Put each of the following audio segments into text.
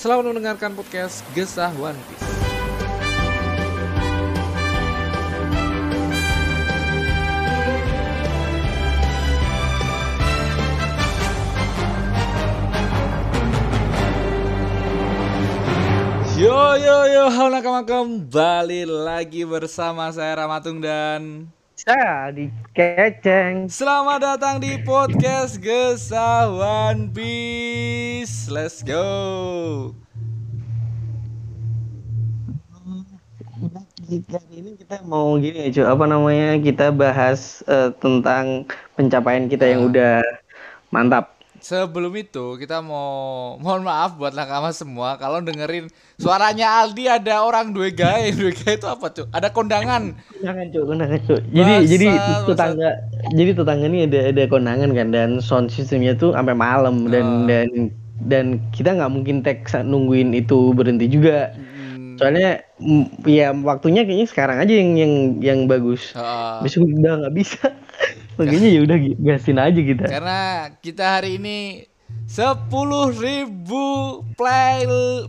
selamat mendengarkan podcast Gesah One Piece. Yo yo yo, halo nakama kembali lagi bersama saya Ramatung dan Saya di keceng. Selamat datang di podcast Gesah One Piece. Let's go. Kali ini kita mau gini ya cuk. Apa namanya? Kita bahas eh, tentang pencapaian kita yang Ah. udah mantap. Sebelum itu kita mau mohon maaf buat nakama semua kalau dengerin suaranya Aldi ada orang dua gay. Dua gay itu apa tuh? Ada kondangan. Kondangan cuk, kondangan cuk. Jadi Bangsat, jadi tetangga jadi tetangga ini ada ada kondangan kan dan sound systemnya tuh sampai malam dan Ah. dan dan kita nggak mungkin tag nungguin itu berhenti juga. Hmm, Soalnya ya waktunya kayaknya sekarang aja yang yang yang bagus. ah. Besok udah nggak bisa. Makanya ya udah gasin aja kita. Karena kita hari ini 10.000 play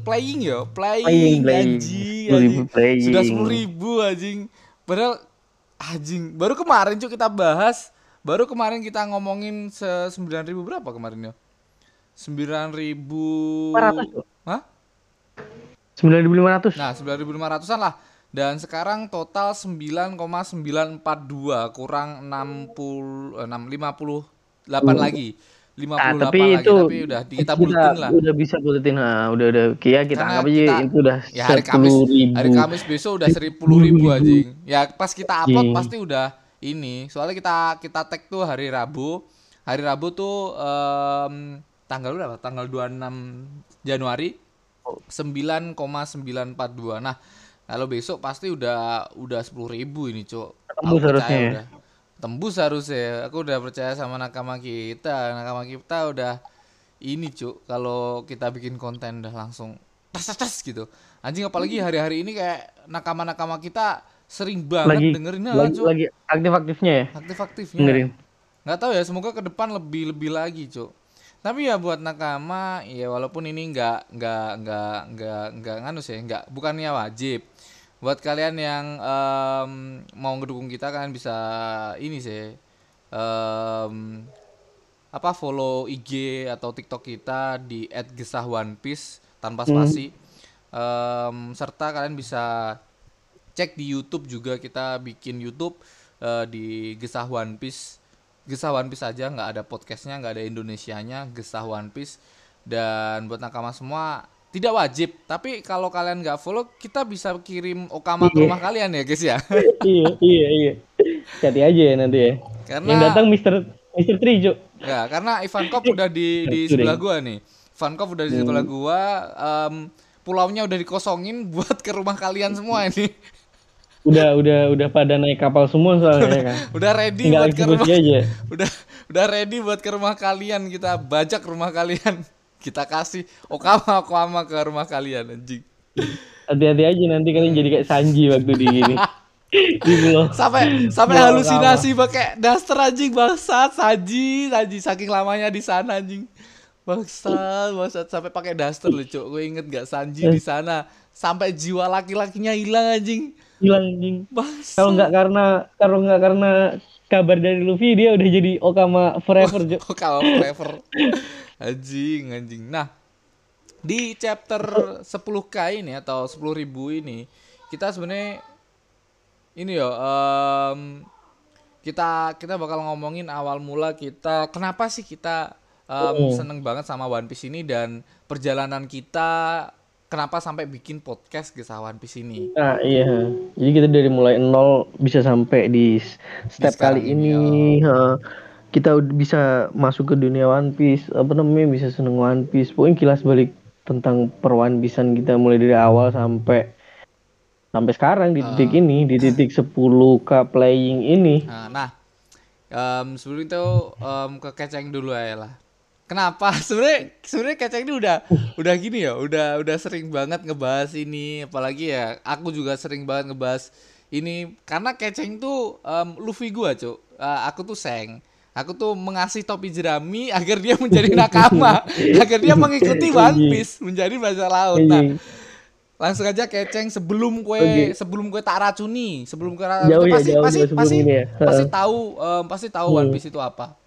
playing yo, playing, Playing, playing. anjing, 10.000 anjing. playing. Sudah 10.000 anjing. Padahal anjing, baru kemarin cuy kita bahas, baru kemarin kita ngomongin se 9.000 berapa kemarin yo? 9.000 500, Cuk. Hah? 9.500. Nah, 9.500-an lah. Dan sekarang total 9,942 kurang 60 eh, 6 58 lagi. 58 Ah, tapi lagi itu tapi udah di- kita buletin lah. Udah bisa buletin. Nah, udah udah Kia kita Karena anggap aja kita- itu udah Ya hari Kamis 10.000. hari Kamis besok udah 10.000 anjing. Ya pas kita upload Anjing. pasti udah ini. Soalnya kita kita tag tuh hari Rabu. Hari Rabu tuh em, tanggal berapa? Tanggal 26 Januari 9,942. Nah, kalau besok pasti udah udah 10.000 ini, Cuk. Tembus harusnya ya. udah. Tembus harusnya. Aku udah percaya sama nakama kita. Nakama kita udah ini, Cuk. Kalau kita bikin konten udah langsung tas tas tas gitu. Anjing apalagi hari-hari ini kayak nakama-nakama kita sering banget lagi dengerin lagi, Cuk. lagi aktif-aktifnya ya. Aktif-aktifnya. Dengerin. Nggak tahu ya, semoga ke depan lebih lebih lagi, Cuk. Tapi ya buat nakama, ya walaupun ini nggak nggak nggak nggak nggak nganu sih, nggak bukannya wajib. Buat kalian yang em, mau ngedukung kita kalian bisa ini sih em, apa follow IG atau TikTok kita di @gesahOnePiece tanpa spasi. Em, serta kalian bisa cek di YouTube juga kita bikin YouTube eh, di Gesah One Piece. Gesah One Piece aja nggak ada podcastnya, nggak ada Indonesianya, Gesah One Piece. Dan buat nakama semua tidak wajib, tapi kalau kalian nggak follow, kita bisa kirim okama ke Iya. rumah kalian ya guys ya. iya, iya, iya. Hati aja ya nanti ya. Karena Yang datang Mister Mister Tri, Cuk. ya karena Ivan Kop udah di di sebelah gua nih. Ivan Kop udah di sebelah gua, em, pulaunya udah dikosongin buat ke rumah kalian semua ini. Udah udah udah pada naik kapal semua soalnya kan. Udah ready Tinggal buat ke rumah. aja. udah udah ready buat ke rumah kalian. Kita bajak rumah kalian. Kita kasih okama okama ke rumah kalian anjing. Hati-hati aja nanti kalian jadi kayak Sanji waktu di gini. sampai sampai halusinasi pakai daster anjing. Bangsat saji saji saking lamanya di sana anjing. Bangsat bangsat. Sampai pakai daster cok gue inget gak Sanji di sana? Sampai jiwa laki-lakinya hilang anjing Hilang anjing. Kalau nggak karena kalau nggak karena kabar dari Luffy dia udah jadi Okama forever, Cuk. Okama forever anjing anjing nah di chapter 10k ini atau 10.000 ini kita sebenarnya ini yo em, kita kita bakal ngomongin awal mula kita kenapa sih kita em, Oh. seneng banget sama One Piece ini dan perjalanan kita kenapa sampai bikin podcast kisah One Piece ini Nah, iya. Jadi kita dari mulai nol bisa sampai di step sekarang kali ini, ha. kita udah bisa masuk ke dunia One Piece apa namanya bisa seneng One Piece pokoknya kilas balik tentang perwan pisan kita mulai dari awal sampai sampai sekarang di Ah. titik ini, di titik 10k playing ini. Nah, nah em, sebelum itu em, ke keceng dulu aja lah. Kenapa? Sebenarnya sebenarnya keceng ini udah udah gini ya, udah udah sering banget ngebahas ini, apalagi ya aku juga sering banget ngebahas ini karena keceng tuh em, Luffy gua, Cuk. Eh, aku tuh Seng. Aku tuh mengasih topi jerami agar dia menjadi nakama, agar dia mengikuti One Piece menjadi bajak laut. Nah, langsung aja keceng sebelum kue Oke. sebelum kue tak racuni sebelum kue Jauh racuni ya, pasti jauh pasti ya sebelum pasti ini ya. pasti tahu pasti tahu One Piece itu apa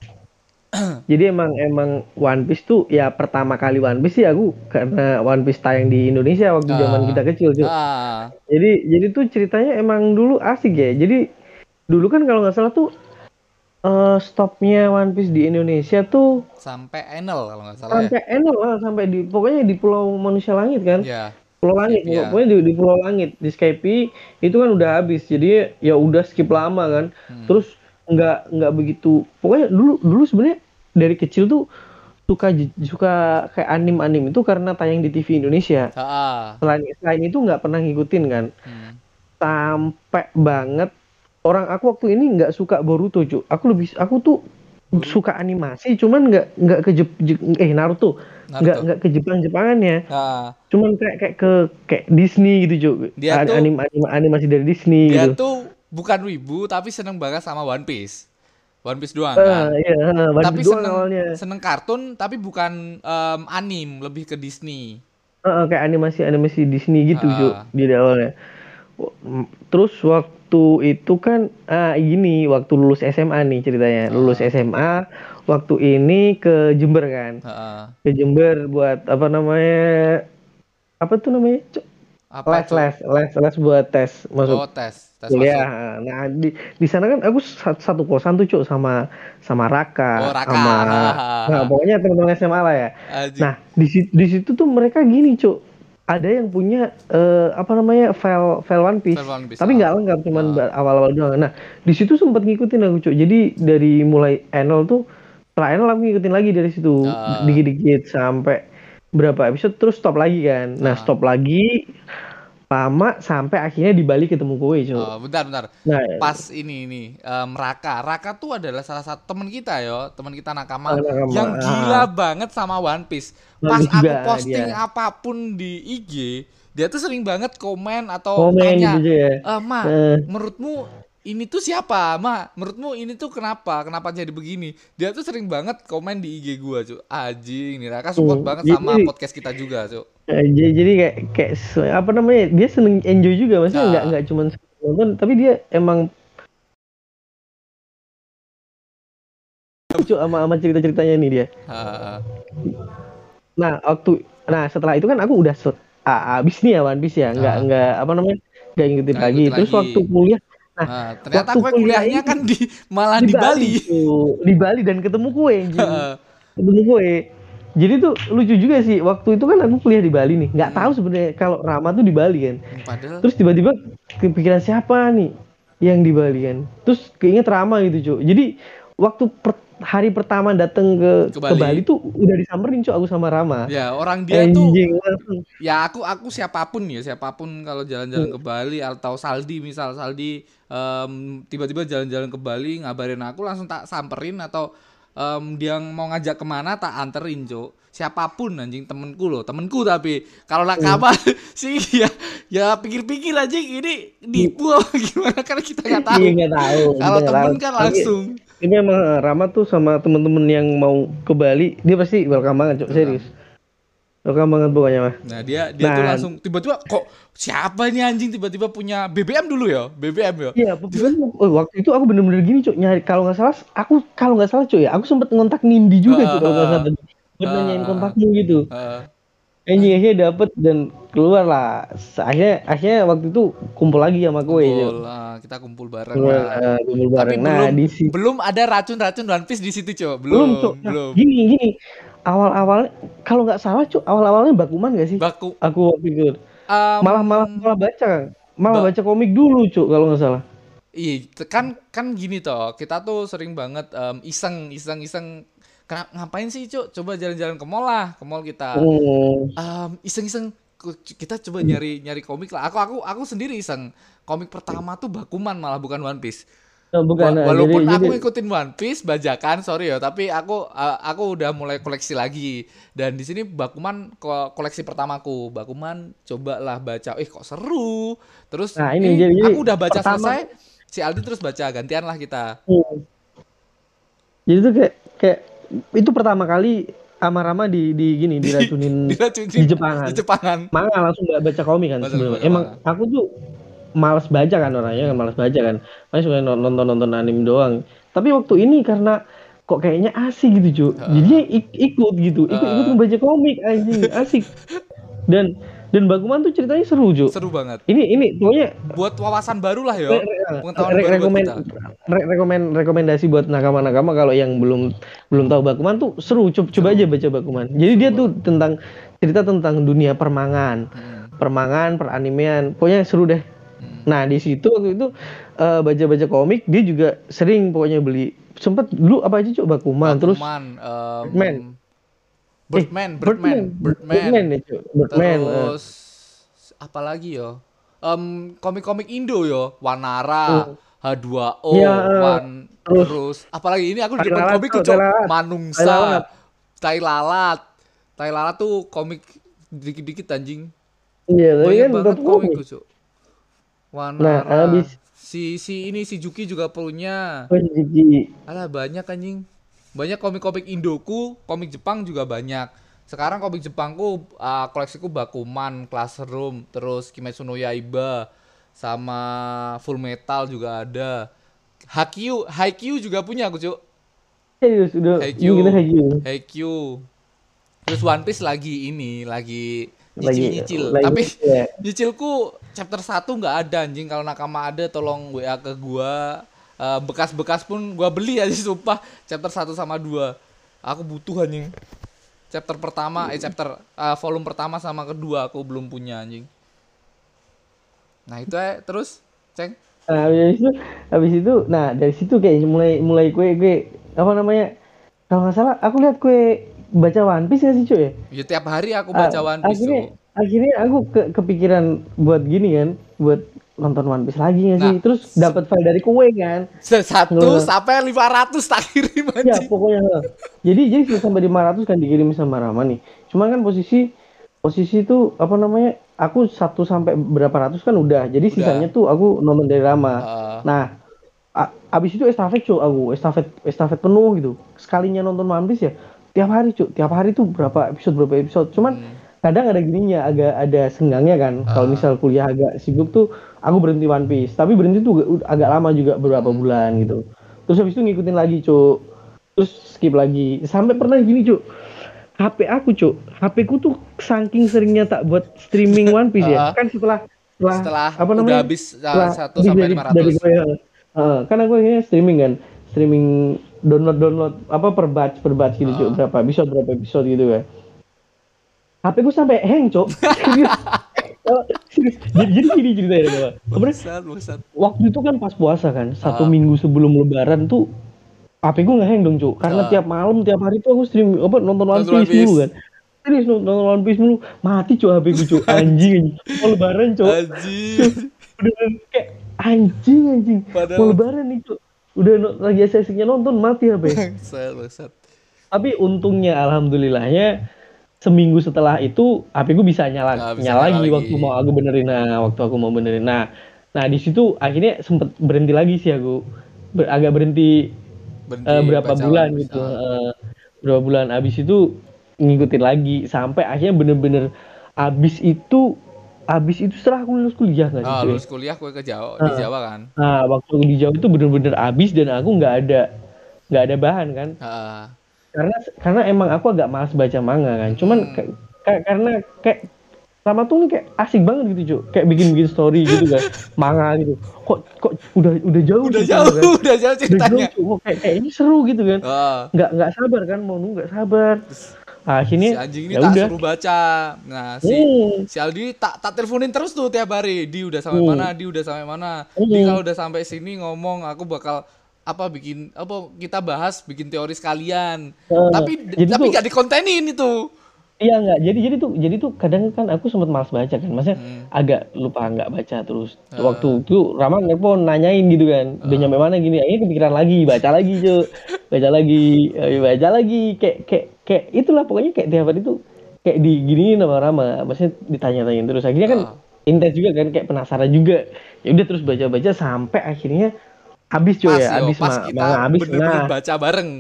Jadi emang emang One Piece tuh ya pertama kali One Piece sih aku karena One Piece tayang di Indonesia waktu zaman Ah. kita kecil, Cuk. ah Jadi jadi tuh ceritanya emang dulu asik ya. Jadi dulu kan kalau nggak salah tuh eh stopnya One Piece di Indonesia tuh sampai Enel kalau nggak salah ya sampai Enel lah sampai di pokoknya di Pulau Manusia Langit kan. ya Pulau Langit, Iya. pokoknya di, di Pulau Langit di Skype itu kan udah habis. Jadi ya udah skip lama kan. Hmm. Terus nggak nggak begitu. Pokoknya dulu dulu sebenarnya dari kecil tuh suka suka kayak anim-anim itu karena tayang di TV Indonesia. ah. Selain selain itu nggak pernah ngikutin kan. Hmm. Sampai banget orang aku waktu ini nggak suka Boruto, Cuk. Aku lebih aku tuh suka animasi cuman nggak nggak ke Jep- Je- eh Naruto nggak nggak ke Jepang-Jepangannya Ah, cuman kayak kayak ke kayak Disney gitu Cuk. Dia An- tuh- anim, anim- animasi dari Disney dia gitu tuh bukan wibu tapi seneng banget sama One Piece One Piece doang Ah, kan iya, ah, One tapi Piece doang seneng awalnya seneng kartun tapi bukan em, anim lebih ke Disney ah, kayak animasi animasi Disney gitu Ah. Cuk, di awalnya terus waktu itu kan ah gini waktu lulus SMA nih ceritanya lulus Ah. SMA waktu ini ke Jember kan ah. ke Jember buat apa namanya apa tuh namanya Cuk? Apa les les les les buat tes masuk oh tes tes kuliah masuk nah di di sana kan aku sa- satu kosan tuh cuk sama sama Raka, Oh, Raka. sama Ah. nah, pokoknya teman-teman SMA lah ya Anjing. nah di situ di situ tuh mereka gini cuk ada yang punya eh, apa namanya file file One Piece, File One Piece, tapi ah. nggak lengkap cuman ba- awal-awal doang nah di situ sempat ngikutin aku cuk jadi dari mulai Enol tuh setelah Enol aku ngikutin lagi dari situ Ah. dikit-dikit sampai berapa episode terus stop lagi kan nah Ah. stop lagi lama sampai akhirnya di Bali ketemu kowe cuk Oh, bentar bentar Nah, pas ini ini em, Raka Raka tuh adalah salah satu teman kita yo teman kita nakama nakama. yang Ah. gila banget sama One Piece pas aku posting dia. apa pun di IG dia tuh sering banget komen atau komen tanya gitu ya. "Eh, ma Eh. menurutmu ini tuh siapa ma menurutmu ini tuh kenapa kenapa jadi begini dia tuh sering banget komen di IG gua cuy anjing nih Raka support Hmm, banget jadi- sama podcast kita juga cuy jadi, jadi kayak kayak apa namanya? Dia seneng enjoy juga, maksudnya Nah. nggak nggak cuma nonton, tapi dia emang lucu sama sama cerita-ceritanya nih dia. Ah, Nah, waktu nah setelah itu kan aku udah se- a- abis nih ya One Piece ya, nggak Ah. nggak apa namanya? nggak ngikutin lagi. Terus lagi. waktu kuliah nah, ah. ternyata waktu gue kuliah kuliahnya kan di malah di, Bali, tuh, di Bali dan ketemu kue ketemu kue. Jadi tuh lucu juga sih. Waktu itu kan aku kuliah di Bali nih. Nggak Hmm. tahu sebenarnya kalau Rama tuh di Bali kan. padahal Terus tiba-tiba kepikiran siapa nih yang di Bali kan. Terus keinget Rama gitu, Cuk. Jadi waktu per- hari pertama datang ke, Ke ke Bali. Bali. tuh udah disamperin, Cuk, aku sama Rama. ya orang dia tuh Anjing langsung. ya aku aku siapa pun ya siapa pun kalau jalan-jalan ke Bali atau Saldi misal Saldi em, tiba-tiba jalan-jalan ke Bali ngabarin aku langsung tak samperin atau em, dia mau ngajak ke mana tak anterin cok siapa pun anjing temenku loh temenku tapi kalau nakama sih ya ya pikir-pikir aja ini nipu apa gimana karena kita nggak tahu Iya nggak tahu. kalau temen tahu. kan Tapi langsung Ini emang Rama tuh sama temen-temen yang mau ke Bali, dia pasti welcome banget, Cuk. Serius. Welcome banget pokoknya mah. Nah dia dia tuh Nah. langsung tiba-tiba kok siapa nih anjing tiba-tiba punya BBM dulu ya BBM ya Iya, pokoknya oh, waktu itu aku bener-bener gini, Cuk. Nyari kalau nggak salah, aku kalau nggak salah, Cuk ya, aku sempet ngontak Nindi juga, Cuk, kalau nggak salah. Buat Ah. nanyain kontakmu gitu. Heeh. Anjing akhirnya dapet dan keluar lah. Akhirnya akhirnya waktu itu kumpul lagi sama Cuk. Kumpul, ah, kita kumpul bareng Kumpul, lah. eh, kumpul Tapi bareng. Nah, belum di situ belum ada racun-racun One Piece di situ, Cok. belum, Belum. Nah, belum. Gini, gini. Awal-awal kalau nggak salah, Cuk, awal-awalnya Bakuman gak sih? Baku Aku waktu itu. Malah malah malah baca. Malah Ba- baca komik dulu, Cuk, kalau nggak salah. Iya, kan kan gini toh. Kita tuh sering banget em, iseng iseng iseng kenapa ngapain sih cuk? Coba jalan-jalan ke mall lah ke mall kita. Hmm. Em, iseng-iseng kita coba nyari nyari komik lah. Aku aku aku sendiri iseng. Komik pertama tuh Bakuman malah bukan One Piece. Oh, bukan. Wa- walaupun jadi, aku jadi, ngikutin One Piece bajakan sorry ya tapi aku uh, aku udah mulai koleksi lagi. Dan di sini Bakuman ko- koleksi pertamaku. Bakuman cobalah baca. Eh kok seru. Terus Nah, ini eh, jadi- jadi aku udah baca pertama- selesai si Aldi terus baca gantian lah kita. Hmm. Jadi tuh kayak kayak itu pertama kali Amarama di di gini diracunin Diracunin di Jepangan. di Jepangan Manga langsung nggak baca komik kan baca Emang aku tuh malas baca kan orangnya kan malas baca kan. Makanya suka nonton nonton anime doang. Tapi waktu ini karena kok kayaknya asik gitu cu. Jadinya ik- ikut gitu. Ikut ikut Heeh. membaca komik anjing asik. Dan dan Bakuman tuh ceritanya seru cu. seru banget. Ini ini pokoknya buat wawasan baru lah ya re- re- pengetahuan re- baru buat rekomen, kita. re- rekomen rekomendasi buat nakama-nakama kalau yang belum belum tahu Bakuman tuh seru. Coba, coba aja baca Bakuman. Jadi dia tuh tentang cerita tentang dunia permangan. Hmm. permangan peranimean pokoknya seru deh. Nah di situ waktu itu eh, baca-baca komik dia juga sering pokoknya beli. Sempet dulu apa aja coba Bakuman terus Bakuman, em, Birdman. Eh, Birdman, Birdman Birdman, ya. Birdman eh. Terus apa lagi yo? Em, komik-komik Indo yo, Wanara, H2O, Oh. Iya, eh, Wan, terus- terus, apalagi ini aku di depan komik tuh, tuh, Cok. Manungsa. Tai Lalat. Tai Lalat tuh komik dikit-dikit anjing. iya tapi kan banget tetap komik komik, Cok. Wanara. Nah, habis- si si ini si Juki juga punya. Oh, Jiji. Alah banyak anjing. Banyak komik-komik Indoku, komik Jepang juga banyak. Sekarang komik Jepangku uh, koleksiku Bakuman, Classroom, terus Kimetsu no Yaiba sama Full Metal juga ada. Haikyuu, Haikyuu juga punya aku, Cuk. serius udah Haikyuu. Haikyuu Haikyuu. Terus One Piece lagi ini, lagi nyicil-nyicil. lagi- Tapi iya. nyicilku chapter 1 nggak ada anjing. Kalau nakama ada tolong WA ke gua. Eh, bekas-bekas pun gua beli aja sumpah chapter 1 sama 2. Aku butuh anjing. Chapter pertama eh chapter eh, volume pertama sama kedua aku belum punya anjing. Nah, itu ya terus ceng Nah, habis itu, habis itu, nah dari situ kayak mulai mulai gue gue apa namanya? Kalau nggak salah, aku lihat gue baca One Piece nggak sih cuy? ya? ya tiap hari aku baca Ah, One Piece akhirnya, akhirnya aku ke, kepikiran buat gini kan, buat nonton One Piece lagi nggak sih? Nah, Terus dapat file dari kue kan? Satu Nggak. sampai 500 tak kirim Ya anjing. pokoknya. Jadi jadi sampai 500 kan dikirim sama Rama nih. Cuma kan posisi posisi itu apa namanya? Aku satu sampai berapa ratus kan udah. Jadi sisanya tuh aku nonton dari Rama. Heeh. Nah, a- abis itu estafet cuy aku estafet estafet penuh gitu. Sekalinya nonton One Piece ya tiap hari cuy. Tiap hari tuh berapa episode berapa episode. Cuman Hmm. kadang ada gininya agak ada senggangnya kan. Kalau misal kuliah agak sibuk tuh aku berhenti One Piece. Tapi berhenti tuh ag- agak lama juga beberapa bulan gitu. Terus habis itu ngikutin lagi cuy. Terus skip lagi. Sampai pernah gini cuy. HP aku cuy. HP ku tuh saking seringnya tak buat streaming One Piece ya. Ah. Kan setelah setelah, Setelah apa namanya? habis uh, setelah 1 sampai dari, 500. dari gue ya. Heeh, kan aku akhirnya streaming kan streaming download download apa per batch per batch gitu Cuk. berapa episode berapa episode gitu kan HP gue sampai hang serius. Jadi, jadi gini ceritanya Pak. Bangsat. waktu itu kan pas puasa kan satu Ah. minggu sebelum lebaran tuh HP gue nggak hang dong cuk karena Ah. tiap malam tiap hari tuh aku stream apa nonton One Piece dulu kan serius nonton One Piece dulu mati cuk HP gue cuk anjing mau lebaran cuk Anjir. bener kayak anjing anjing Padahal- mau lebaran nih cuk udah no- lagi asik-asiknya nonton mati HP Bangsat, bangsat. tapi untungnya alhamdulillahnya seminggu setelah itu HP gue bisa nyala Ah, bisa nyala lagi lagi. waktu mau aku benerin nah waktu aku mau benerin nah nah di situ akhirnya sempet berhenti lagi sih aku Ber- agak berhenti Berhenti eh, berapa bulan Piece. gitu Ah. Eh, berapa bulan abis itu ngikutin lagi sampai akhirnya bener-bener abis itu abis itu setelah aku lulus kuliah nggak sih Ah, cuy? lulus kuliah gue ke Jawa, di Jawa kan. Nah, waktu di Jawa itu bener-bener abis dan aku nggak ada nggak ada bahan kan. Heeh. Karena karena emang aku agak malas baca manga kan. Cuman Hmm. ka- ka- karena kayak sama tuh nih kayak asik banget gitu, Cuk. Kayak bikin-bikin story gitu kan. Manga gitu. Kok kok udah udah jauh Udah ceritanya jauh, kan. udah jauh Udah ceritanya. jauh, Cuk. Kok kayak, kayak ini seru gitu kan. Ah, Nggak nggak sabar kan mau nunggu nggak sabar. Nah, akhirnya si anjing ini ya tak udah. suruh baca. Nah, si Hmm. si Aldi tak tak teleponin terus tuh tiap hari. Di udah sampai Hmm. mana? Di udah sampai mana? Di Hmm. kalau udah sampai sini ngomong aku bakal apa bikin apa kita bahas bikin teori sekalian. Eh, tapi jadi tapi nggak dikontenin itu. Iya nggak, jadi jadi tuh jadi tuh kadang kan aku sempat malas baca kan, maksudnya Hmm. agak lupa nggak baca terus. Waktu itu Rama nelpon nanyain gitu kan, udah nyampe mana gini, akhirnya kepikiran lagi, baca lagi cuy, baca lagi, baca lagi, kayak kayak kayak itulah pokoknya kayak tiap hari tuh kayak diginiin sama Rama, maksudnya ditanya-tanyain terus. Akhirnya kan Ah. intens juga kan, kayak penasaran juga. Ya udah terus baca-baca sampai akhirnya habis cuy ya, habis pas ma- kita habis. bener-bener Nah, baca bareng.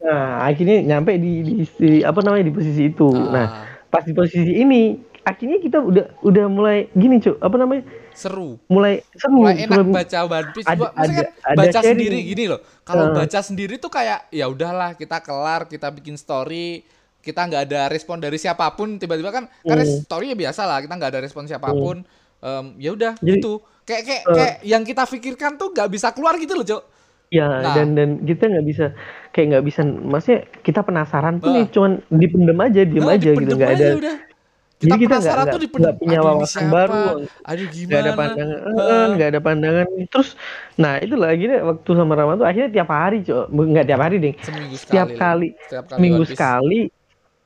Nah, akhirnya nyampe di, di, di- apa namanya di posisi itu. Ah. Nah, pas di posisi ini, akhirnya kita udah udah mulai gini, Cuk. Apa namanya? Seru. Mulai seru. Mulai enak mulai- baca One Piece. ada- maksudnya ada- kan ada baca sharing. sendiri gini loh. Kalau Ah. baca sendiri tuh kayak ya udahlah kita kelar, kita bikin story, kita nggak ada respon dari siapa pun. Tiba-tiba kan karena Hmm. story ya biasa lah, kita nggak ada respon siapa pun. Em, ya udah gitu. Kayak kayak eh, kayak yang kita pikirkan tuh nggak bisa keluar gitu loh, Cok. Ya, Nah. dan dan kita nggak bisa kayak nggak bisa maksudnya kita penasaran tuh nih cuman dipendem aja, diem Nah, aja gitu, nggak ada udah. Jadi Kita kita nggak- penasaran nggak- tuh punya wawasan baru. Aduh nggak ada pandangan, eh, nggak ada pandangan. Terus, nah itulah akhirnya waktu sama Rama tuh akhirnya tiap hari, cok, nggak tiap hari deh, Seminggu setiap sekali kali, Setiap kali Piece. sekali,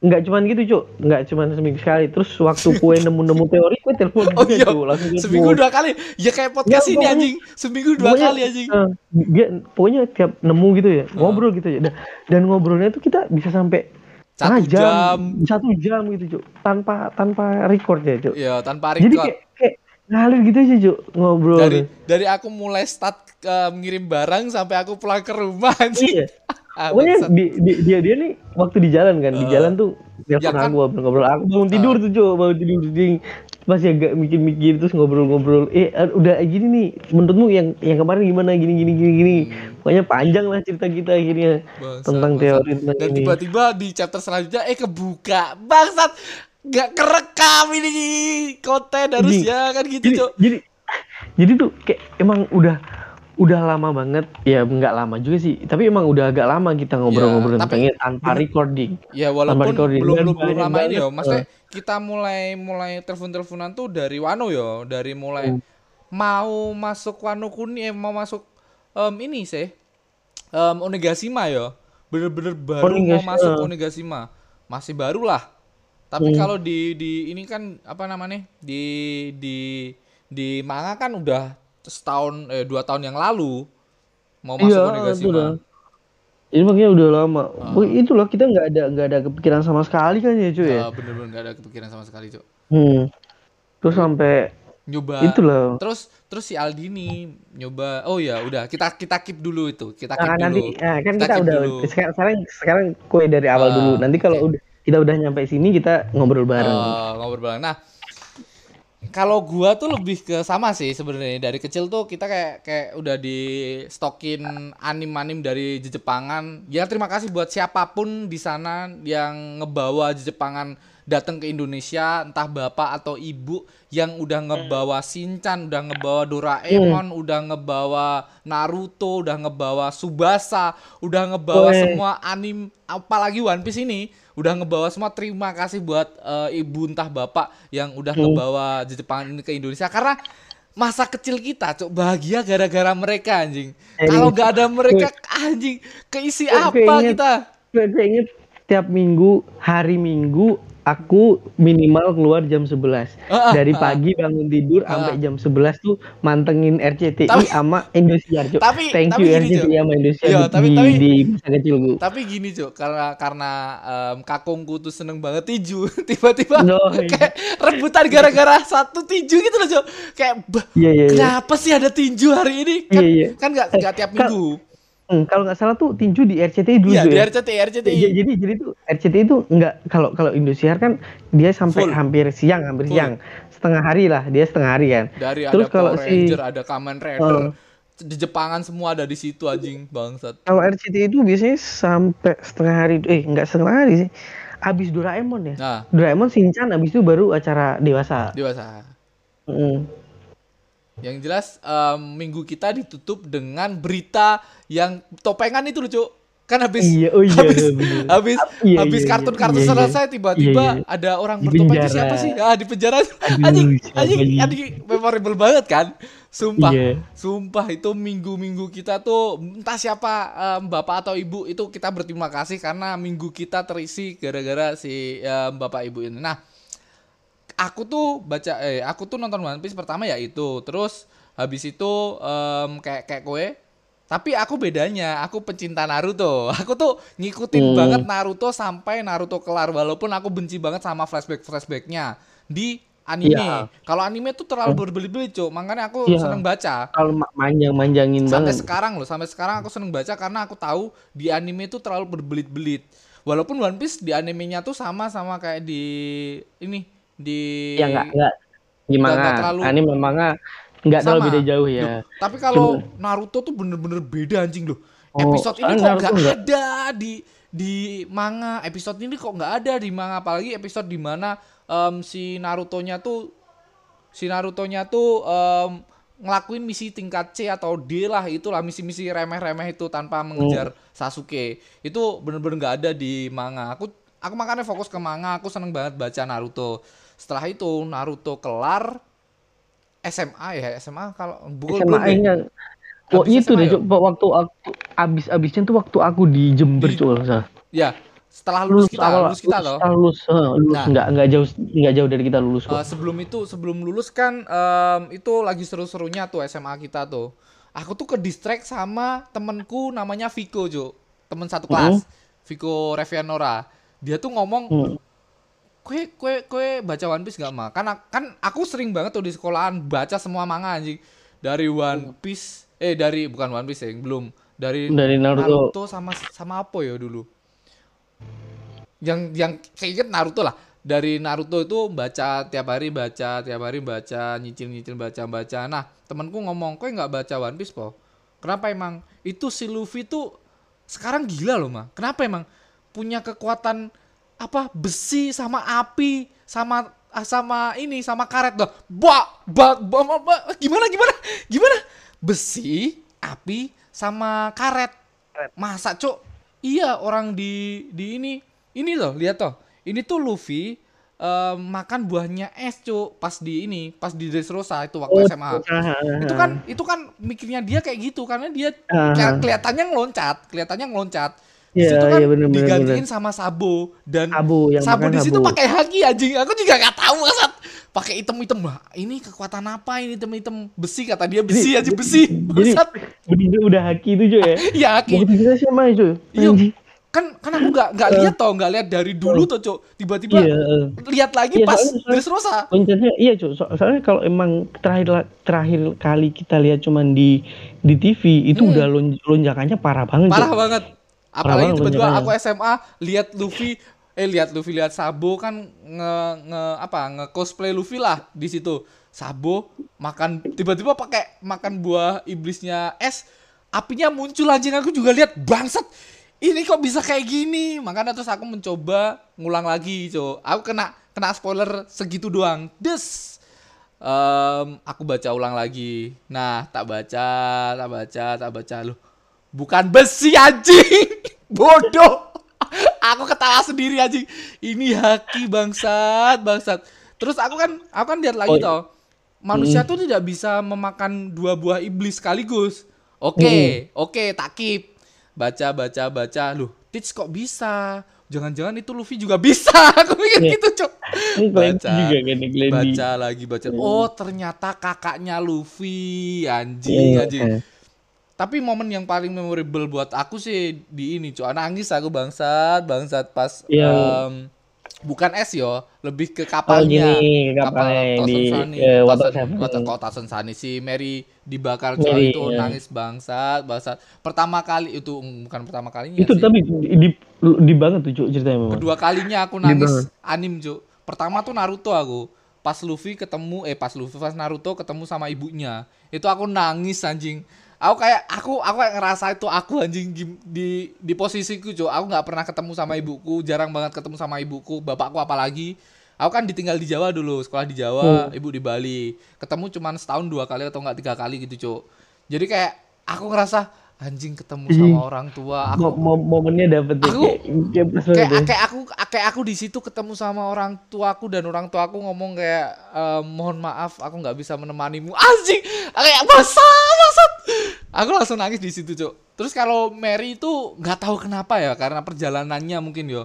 nggak cuman gitu, cok, nggak cuman seminggu sekali. Terus waktu kue nemu-nemu teori, kue telepon Oh iya, Cok, langsung seminggu telepon. dua kali. Ya kayak podcast Ya, ini anjing. Seminggu dua Pokoknya, kali anjing. dia pokoknya tiap nemu gitu ya, ngobrol gitu ya. Dan, dan ngobrolnya tuh kita bisa sampai Satu jam. satu jam gitu, cok, tanpa tanpa record ya, cok. Ya tanpa Jadi record. kayak, kayak ngalir gitu aja, cok, ngobrol. dari dari aku mulai start eh, ngirim barang sampai aku pulang ke rumah anjing. Iya. Ah, Pokoknya di, di- dia dia nih waktu di jalan kan, di Eh, jalan tuh ya telepon kan? aku ngobrol-ngobrol. Aku bangun tidur tuh, Cok, bangun tidur ding. Masih agak mikir-mikir terus ngobrol-ngobrol. Eh, eh, udah gini nih, menurutmu yang yang kemarin gimana gini gini gini gini. Pokoknya panjang lah cerita kita akhirnya Hmm. Bangsat, tentang teori tentang Dan tiba-tiba di chapter selanjutnya eh kebuka. Bangsat. Gak kerekam ini konten harusnya kan gitu, jadi, Cok. jadi jadi tuh kayak emang udah udah lama banget ya nggak lama juga sih tapi emang udah agak lama kita ngobrol-ngobrol Ya, tentangnya tanpa recording Ya walaupun recording. belum belum belum lama ini ya, maksudnya kita mulai mulai telepon-teleponan tuh dari Wano ya, dari mulai Hmm. mau masuk Wano Kuni, eh, mau masuk em, ini sih, em, Onigashima ya, bener-bener baru mau Onigashima. masuk Onigashima, masih baru lah. Tapi Hmm. kalau di di ini kan apa namanya di di di manga kan udah setahun eh dua tahun yang lalu mau masuk Iya, Onigashima. Ini makanya udah lama. Ah. Oh, itulah kita nggak ada nggak ada kepikiran sama sekali kan ya cuy ya. Ah, bener-bener nggak ada kepikiran sama sekali, Cok. Hmm. Terus sampai nyoba itulah. terus terus si Aldini nyoba oh ya udah kita kita keep dulu itu kita keep Nah, dulu nanti nah, kan kita, keep udah dulu. sekarang sekarang sekarang kue dari awal Ah, dulu. Nanti kalau oke. udah kita udah nyampe sini kita ngobrol bareng. Eh, ngobrol bareng nah kalau gua tuh lebih ke sama sih sebenarnya. Dari kecil tuh kita kayak kayak udah di stokin anim-anim dari Jepangan ya terima kasih buat siapa pun di sana yang ngebawa Jepangan datang ke Indonesia entah bapak atau ibu yang udah ngebawa Shinchan udah ngebawa Doraemon udah ngebawa Naruto udah ngebawa Subasa udah ngebawa semua anim apalagi One Piece ini udah ngebawa semua terima kasih buat eh, ibu entah bapak yang udah ngebawa Jepangan ini ke Indonesia. Karena masa kecil kita cok bahagia gara-gara mereka anjing. Eh, kalau nggak ada mereka anjing keisi Gue- gue apa inget. kita? Gue gue inget tiap minggu hari Minggu aku minimal keluar jam 11 Ah, ah, dari ah. pagi bangun tidur sampai jam 11 tuh mantengin RCTI Tapi- sama Indosiar Cuk. Tapi- thank tapi you gini, RCTI Cuk. sama Indosiar Iya, di, tapi- di, tapi- di masa kecilku tapi gini cok karena karena em, kakungku tuh seneng banget tinju tiba-tiba No, iya. kayak rebutan gara-gara satu tinju gitu loh cok kayak bah, Iya, iya, iya. kenapa sih ada tinju hari ini kan Iya, iya. kan nggak nggak tiap Kal- minggu Hmm, kalau nggak salah tuh tinju di RCTI dulu iya Cuk, di ya. RCTI RCTI Jadi, jadi jadi tuh RCTI itu nggak kalau kalau Indosiar kan dia sampai Full. hampir siang hampir Full. siang. Setengah hari lah dia setengah hari kan. Dari terus ada kalau Power si Ranger ada Kamen Rider di Jepangan semua ada di situ anjing bangsat. Kalau RCTI itu biasanya sampai setengah hari eh nggak setengah hari sih. Abis Doraemon ya. Nah. Doraemon Shinchan abis itu baru acara dewasa. Dewasa. Mm. Yang jelas em, minggu kita ditutup dengan berita yang topengan itu lucu kan habis Iya, oh iya, habis bener. habis Iya, habis iya, kartun-kartun iya, iya. selesai tiba-tiba Iya, iya. ada orang bertopeng itu siapa sih ah di penjara anjing anjing anjing memorable banget kan Sumpah, Iya. sumpah itu minggu-minggu kita tuh entah siapa em, bapak atau ibu itu kita berterima kasih karena minggu kita terisi gara-gara si em, bapak ibu ini. Nah, aku tuh baca eh aku tuh nonton One Piece pertama ya itu, terus habis itu em, kayak kayak kue. Tapi aku bedanya, aku pecinta Naruto. Aku tuh ngikutin Hmm. banget Naruto sampai Naruto kelar walaupun aku benci banget sama flashback-flashbacknya di anime. Iya. Kalau anime tuh terlalu berbelit-belit, Cuk. Makanya aku Iya. seneng baca Kalau ma- manjang-manjangin sampai banget. sekarang loh sampai sekarang aku seneng baca karena aku tahu di anime itu terlalu berbelit-belit walaupun One Piece di animenya tuh sama sama kayak di ini di Ya enggak enggak gimana? nggak terlalu- Anime manga enggak terlalu Sama. beda jauh ya. Loh, tapi kalau Naruto tuh bener-bener beda anjing loh. Oh, episode ini soalnya kok nggak nggak- ada di di manga. Episode ini kok nggak ada di manga. Apalagi episode di mana em, si Naruto-nya tuh si Naruto-nya tuh em, ngelakuin misi tingkat C atau D lah itulah misi-misi remeh-remeh itu tanpa mengejar Sasuke. Itu bener-bener nggak ada di manga. Aku aku makanya fokus ke manga. Aku seneng banget baca Naruto setelah itu Naruto kelar SMA ya SMA kalau bukan SMA belum nya Oh itu deh, ya? Cuk. waktu aku abis-abisnya tuh waktu aku di Jember, Di- salah. ya setelah lulus, kita awal- lulus kita lulus, loh lulus, eh, lulus Nah. nggak nggak jauh nggak jauh dari kita lulus kok. Eh, sebelum itu sebelum lulus kan em, itu lagi seru-serunya tuh SMA kita tuh aku tuh ke distract sama temenku namanya Viko Jo temen satu kelas Viko Revianora dia tuh ngomong Hmm. Kue kue kue baca One Piece gak mah kan kan aku sering banget tuh di sekolahan baca semua manga anjing. Dari One Piece eh dari bukan One Piece ya yang belum. Dari Dari Naruto. sama sama apa ya dulu? Yang yang keinget Naruto lah. Dari Naruto itu baca tiap hari baca tiap hari baca nyicil nyicil baca baca. Nah temanku ngomong kok nggak baca One Piece po? Kenapa emang? Itu si Luffy tuh sekarang gila loh mah kenapa emang punya kekuatan apa besi sama api sama ah, sama ini sama karet loh ba ba, ba, ba, ba- gimana gimana? Gimana? Besi api sama karet. Masa cok iya orang di di ini ini loh lihat toh ini tuh Luffy eh, makan buahnya es cuk pas di ini pas di Dressrosa itu waktu Oh, SMA ah, itu kan itu kan mikirnya dia kayak gitu karena dia kayak kelihatannya ngeloncat kelihatannya ngeloncat Iya, situ kan iya, bener, digantiin bener. sama Sabo dan Sabu, yang Sabo di situ pakai haki anjing aku juga nggak tahu asat pakai item-item Wah, ini kekuatan apa ini item-item besi kata dia besi aja besi Jadi bener udah haki itu cuy ya. ya haki kita SMA cuy. Iya, kan kan aku nggak nggak lihat toh nggak lihat dari dulu tuh cok tiba-tiba Iya. eh. lihat lagi Iya, pas soalnya- Dressrosa Loncatnya iya cuy. So- soalnya kalau emang terakhir terakhir kali kita lihat cuman di di TV itu udah lon- lonjakannya parah banget. Hmm. parah Cuk. banget apalagi tiba-tiba aku SMA lihat Luffy eh lihat Luffy lihat Sabo kan nge nge apa nge cosplay Luffy lah di situ. Sabo makan tiba-tiba pakai makan buah iblisnya es apinya muncul anjing. Aku juga lihat bangsat ini kok bisa kayak gini? Makanya terus aku mencoba ngulang lagi cok. Aku kena kena spoiler segitu doang. Des. Em, aku baca ulang lagi. Nah, tak baca, tak baca, tak baca. Loh, bukan besi anjing. Bodoh. aku ketawa sendiri anjing. Ini haki bangsat, bangsat. Terus aku kan aku kan lihat lagi Oh, toh. Manusia tuh tidak bisa memakan dua buah iblis sekaligus. Oke, oke, tak keep. Baca, baca, baca. Loh, Tits kok bisa? Jangan-jangan itu Luffy juga bisa. Aku mikir Iya. gitu, Cok. Juga kan. Baca lagi baca. Oh, ternyata kakaknya Luffy, anjing, Iya, anjing. iya. Tapi momen yang paling memorable buat aku sih di ini, cuy. Nangis aku bangsat, bangsat pas Yang- em, bukan es yo, lebih ke Oh kapalnya. gini kapalnya yang di eh, kok Sani si Mary dibakar cuy itu iya. nangis bangsat, bangsat. Pertama kali itu mm, bukan pertama kalinya Itu sih. tapi di, di, banget tuh Cuk, ceritanya memang. Kedua kalinya aku nangis anim, Cuk. Pertama tuh Naruto aku. Pas Luffy ketemu eh pas Luffy pas Naruto ketemu sama ibunya. Itu aku nangis anjing. Aku kayak aku aku kayak ngerasa itu aku anjing di di posisiku, Cuk. Aku nggak pernah ketemu sama ibuku, jarang banget ketemu sama ibuku, bapakku apalagi. Aku kan ditinggal di Jawa dulu, sekolah di Jawa, ibu di Bali. Ketemu cuman setahun dua kali atau enggak tiga kali gitu, Cuk. Jadi kayak aku ngerasa anjing ketemu sama orang tua aku Mo- mo- momennya dapet Aku- kayak, kayak banget kayak aku kayak aku di situ ketemu sama orang tuaku dan orang tuaku ngomong kayak "Eh, mohon maaf aku nggak bisa menemanimu anjing kayak basah basah aku langsung nangis di situ cok terus kalau Mary itu nggak tahu kenapa ya karena perjalanannya mungkin yo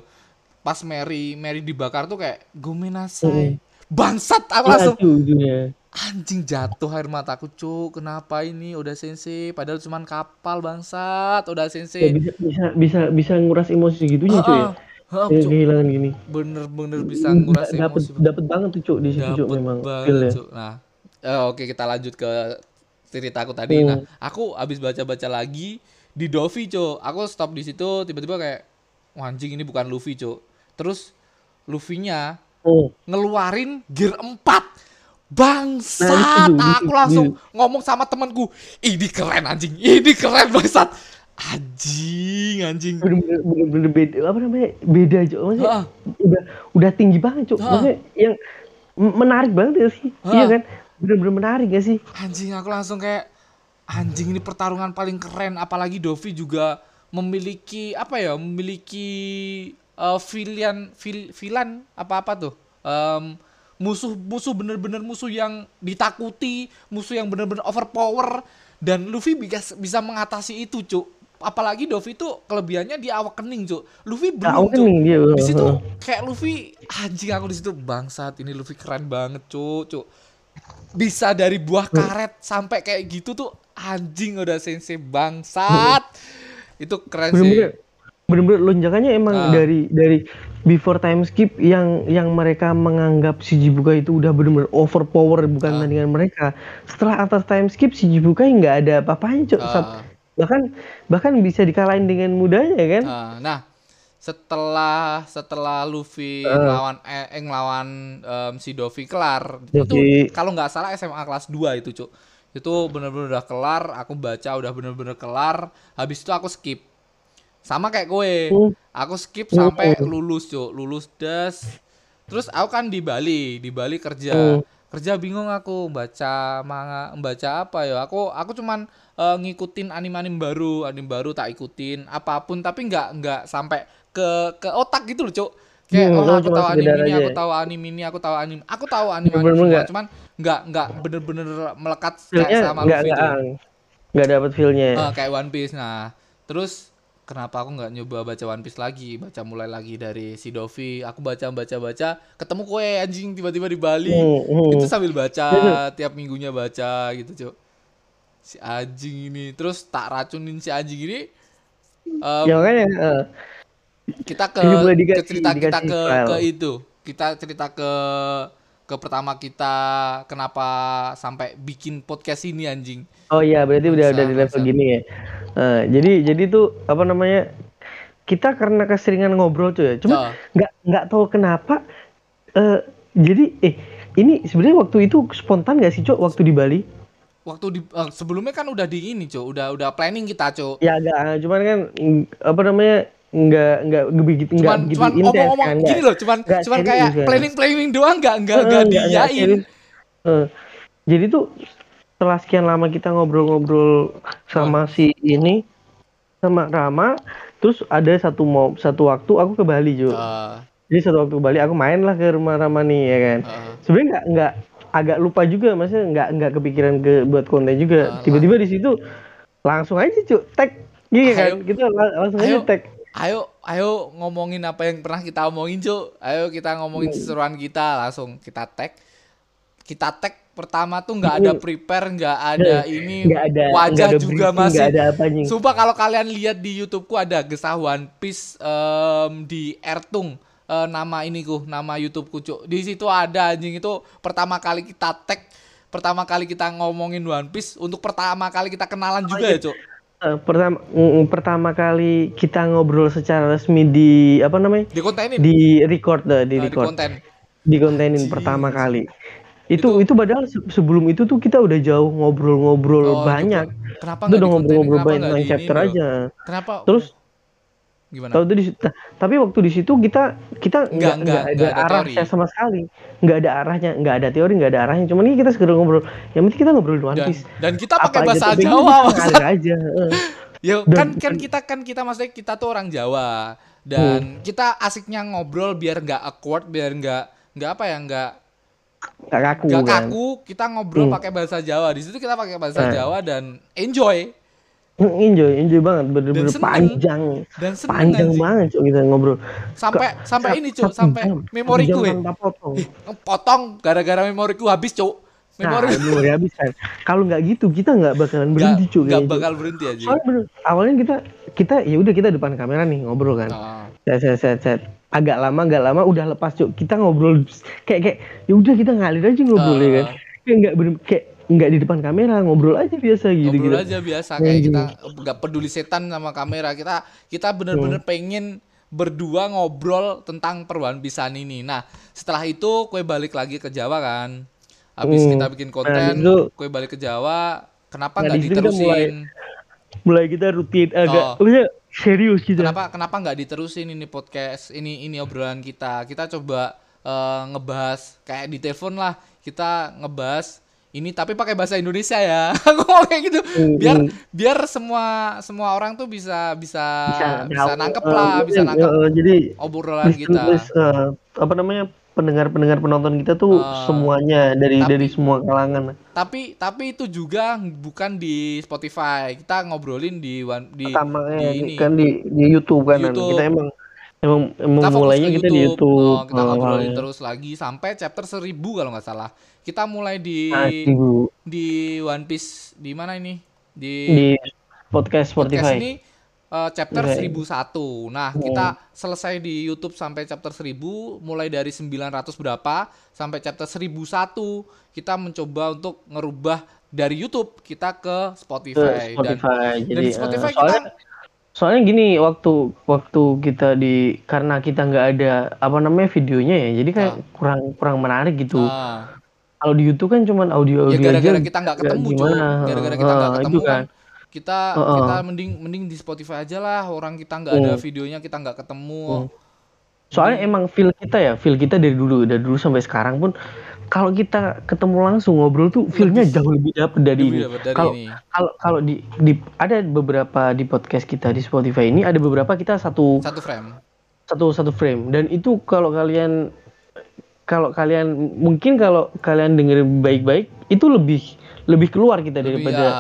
pas Mary Mary dibakar tuh kayak gomenasai bangsat aku langsung tuh ujungnya. anjing jatuh air mataku cuk kenapa ini udah sensei padahal cuman kapal bangsat udah Ya, sensei bisa bisa bisa bisa nguras emosi cuy ya. Heeh, Kayak Cuk. kehilangan gini. bener-bener bisa nguras Dapat emosi dapat banget tuh cuk di situ cuk Dapet memang banget. Cuk. Nah, eh, oke kita lanjut ke ceritaku tadi. Hmm. Nah, aku habis baca-baca lagi di Dovi, Cuk. Aku stop di situ tiba-tiba kayak "Wah, anjing ini bukan Luffy, Cuk. Terus Luffy-nya Oh, ngeluarin gear 4. Bangsat, Nah, itu, itu, aku itu. langsung ngomong sama temanku, ini keren anjing, ini keren bangsat. Anjing, anjing. bener-bener beda apa namanya beda cuk maksudnya Heeh. udah udah tinggi banget cuk Heeh. maksudnya yang menarik banget ya sih Heeh. iya kan bener-bener menarik gak sih? Anjing aku langsung kayak anjing ini pertarungan paling keren. Apalagi Dovi juga memiliki apa ya memiliki eh villain vil, villain apa-apa tuh. Em, musuh musuh bener-bener musuh yang ditakuti musuh yang bener-bener overpower. Dan Luffy bisa bisa mengatasi itu cuk. Apalagi Dovi tuh kelebihannya di awak kening cuk. Luffy belum Awak cuk. di situ kayak Luffy anjing aku di situ bangsat ini Luffy keren banget cuk cuk bisa dari buah karet sampai kayak gitu tuh anjing udah sensei bangsat. Itu keren bener-bener sih. Bener-bener lonjakannya emang Ah. dari dari before time skip yang yang mereka menganggap si Jibuka itu udah bener-bener overpower bukan Ah. tandingan mereka. Setelah atas time skip si Jibuka nggak ada apa-apanya cuk Ah. Sat- bahkan bahkan bisa dikalahin dengan mudahnya kan? Ah, nah setelah setelah Luffy Ah. ngelawan eh, eh, ngelawan em, si Dovi kelar Dovi. itu kalau nggak salah SMA kelas 2 itu cuk itu bener-bener udah kelar aku baca udah bener-bener kelar habis itu aku skip sama kayak gue Hmm. aku skip sampai lulus cuk lulus das terus aku kan di Bali di Bali kerja Hmm. kerja bingung aku baca manga baca apa ya aku aku cuman eh, ngikutin anime-anime baru anime baru tak ikutin apa pun tapi nggak nggak sampai ke ke otak gitu loh cuk kayak Hmm, oh aku tahu anime ini aku tahu anime ini aku tahu anime aku tahu anime anime Bener-bener semua nggak- cuman nggak nggak bener-bener melekat kayak sama nggak Luffy nggak tuh nggak dapet feelnya Eh, kayak One Piece. Nah, terus kenapa aku nggak nyoba baca One Piece lagi? Baca mulai lagi dari si Dovi. Aku baca baca baca, ketemu kue anjing tiba-tiba di Bali. Hmm, hmm. Itu sambil baca, tiap minggunya baca gitu, Cuk. Si anjing ini terus tak racunin si anjing ini. em, ya makanya eh, kita ke, boleh ke dikasih- cerita kita dikasih ke file. ke itu. Kita cerita ke ke pertama kita kenapa sampai bikin podcast ini anjing. oh iya berarti udah udah di level gini ya Eh, jadi jadi tuh apa namanya kita karena keseringan ngobrol tuh ya cuma nggak nggak tahu kenapa eh jadi eh ini sebenarnya waktu itu spontan gak sih cok waktu di Bali Waktu di eh, sebelumnya kan udah di ini, Cuk. Udah udah planning kita, Cuk. ya agak cuman kan mm, apa namanya nggak nggak begitu nggak begitu cuman intens kan gini loh cuman nggak cuman kayak kan. planning planning doang nggak nggak Eh, nggak diain serius. Eh, jadi tuh setelah sekian lama kita ngobrol-ngobrol sama si ini sama Rama terus ada satu mau satu waktu aku ke Bali juga Eh, jadi satu waktu ke Bali aku main lah ke rumah Rama nih ya kan. Eh, sebenarnya nggak nggak agak lupa juga maksudnya nggak nggak kepikiran ke buat konten juga. Ah, tiba-tiba di situ langsung aja cuy tag. Iya kan? Kita la- langsung aja tag ayo ayo ngomongin apa yang pernah kita omongin Cuk. Ayo kita ngomongin seruan kita langsung kita tag. Kita tag pertama tuh nggak ada prepare nggak ada ini nggak ada wajah ada juga briefing, masih. ada apanya Sumpah kalau kalian lihat di YouTubeku ada gesah One Piece em, di Ertung eh, nama iniku, nama YouTubeku cuk. Di situ ada anjing. Itu pertama kali kita tag, pertama kali kita ngomongin One Piece untuk pertama kali kita kenalan juga ya cuk. Eh, pertama pertama kali kita ngobrol secara resmi di apa namanya Di kontenin, di record dah di Nah, di record konten. di kontenin pertama kali itu itu padahal se- sebelum itu tuh kita udah jauh ngobrol-ngobrol Oh, itu, banyak. Kenapa itu udah ngobrol-ngobrol banyak tentang chapter ini, aja? Kenapa? terus gimana? tahu di tapi waktu di situ kita kita nggak nggak, nggak ada, nggak ada arahnya teori. sama sekali nggak ada arahnya nggak ada teori nggak ada arahnya cuman ini kita sekedar ngobrol yang penting kita ngobrol One Dan, Piece dan kita pakai aja bahasa topiknya Jawa, kita aja. Ya kan kan kita kan kita maksudnya kita tuh orang Jawa dan kita asiknya ngobrol biar nggak awkward, biar nggak nggak apa ya nggak Gak kaku nggak kan. kaku. Kita ngobrol Hmm. pakai bahasa Jawa. Di situ kita pakai bahasa Eh. Jawa dan enjoy Hmm, Enjoy, enjoy banget, bener-bener panjang, dan seneng panjang anjing. banget cuk kita ngobrol. Sampai Kok sampai ini cuy, sampai memoriku ya. potong. Potong gara-gara memoriku habis cuy. Nah, Memori memori habis kan. Kalau nggak gitu kita nggak bakalan berhenti cuy. nggak bakal berhenti aja. Soalnya bener, awalnya kita kita ya udah kita depan kamera nih ngobrol kan. Ah. Set, set, set, set. Agak lama, agak lama udah lepas cuk. Kita ngobrol kayak kayak ya udah kita ngalir aja ngobrol ya kan. Ah. Kayak nggak bener kayak nggak di depan kamera ngobrol aja biasa gitu ngobrol gitu. aja biasa Ya, kayak gitu. kita nggak peduli setan sama kamera kita kita Hmm. bener-bener pengen berdua ngobrol tentang perubahan pisan ini nah setelah itu kue balik lagi ke Jawa kan habis Hmm. kita bikin konten itu- kue balik ke Jawa kenapa Nah, nggak kita diterusin Mulai kita rutin agak Oh. maksudnya serius gitu. kenapa kenapa nggak diterusin ini podcast ini ini obrolan kita kita coba eh, ngebahas kayak di telepon lah kita ngebahas ini tapi pakai bahasa Indonesia ya aku mau kayak gitu biar hmm. biar semua semua orang tuh bisa bisa bisa, tahu, nangkep eh, lah bisa eh, nangkep eh, jadi obrolan listen- kita lis- eh, apa namanya pendengar-pendengar penonton kita tuh Ah. semuanya dari Tapi- dari semua kalangan. tapi tapi itu juga bukan di Spotify kita ngobrolin di di, Pertama di ya, ini kan di di YouTube kan YouTube. kita emang emang emang kita mulainya kita di YouTube. Oh, kita ngobrolin awalnya. terus lagi sampai chapter 1000 kalau nggak salah kita mulai di Nah, di, One Piece di mana ini di, di podcast podcast Spotify. ini eh, chapter Oke. 1001 nah Hmm. kita selesai di YouTube sampai chapter 1000 mulai dari 900 berapa sampai chapter 1001 kita mencoba untuk ngerubah dari YouTube kita ke ke Spotify, dan Spotify. dan Jadi di eh, Spotify soalnya kita soalnya gini waktu waktu kita di karena kita nggak ada apa namanya videonya ya, jadi kayak Ah. kurang kurang menarik gitu. ah, Kalau di YouTube kan cuman audio ya gara-gara aja. kita nggak ketemu gimana. gara-gara kita nggak Ah, ketemu itu kan kita Heeh. kita mending mending di Spotify aja lah orang kita nggak ada Hmm. videonya kita nggak ketemu Hmm. Soalnya emang feel kita ya, feel kita dari dulu, dari dulu sampai sekarang pun kalau kita ketemu langsung ngobrol tuh feelnya jauh lebih dapet dari Lebih ini. Kalau kalau kalau di, di ada beberapa di podcast kita di Spotify ini ada beberapa kita satu satu frame satu satu frame dan itu kalau kalian kalau kalian mungkin kalau kalian dengerin baik-baik itu lebih lebih keluar kita Lebih, daripada ya.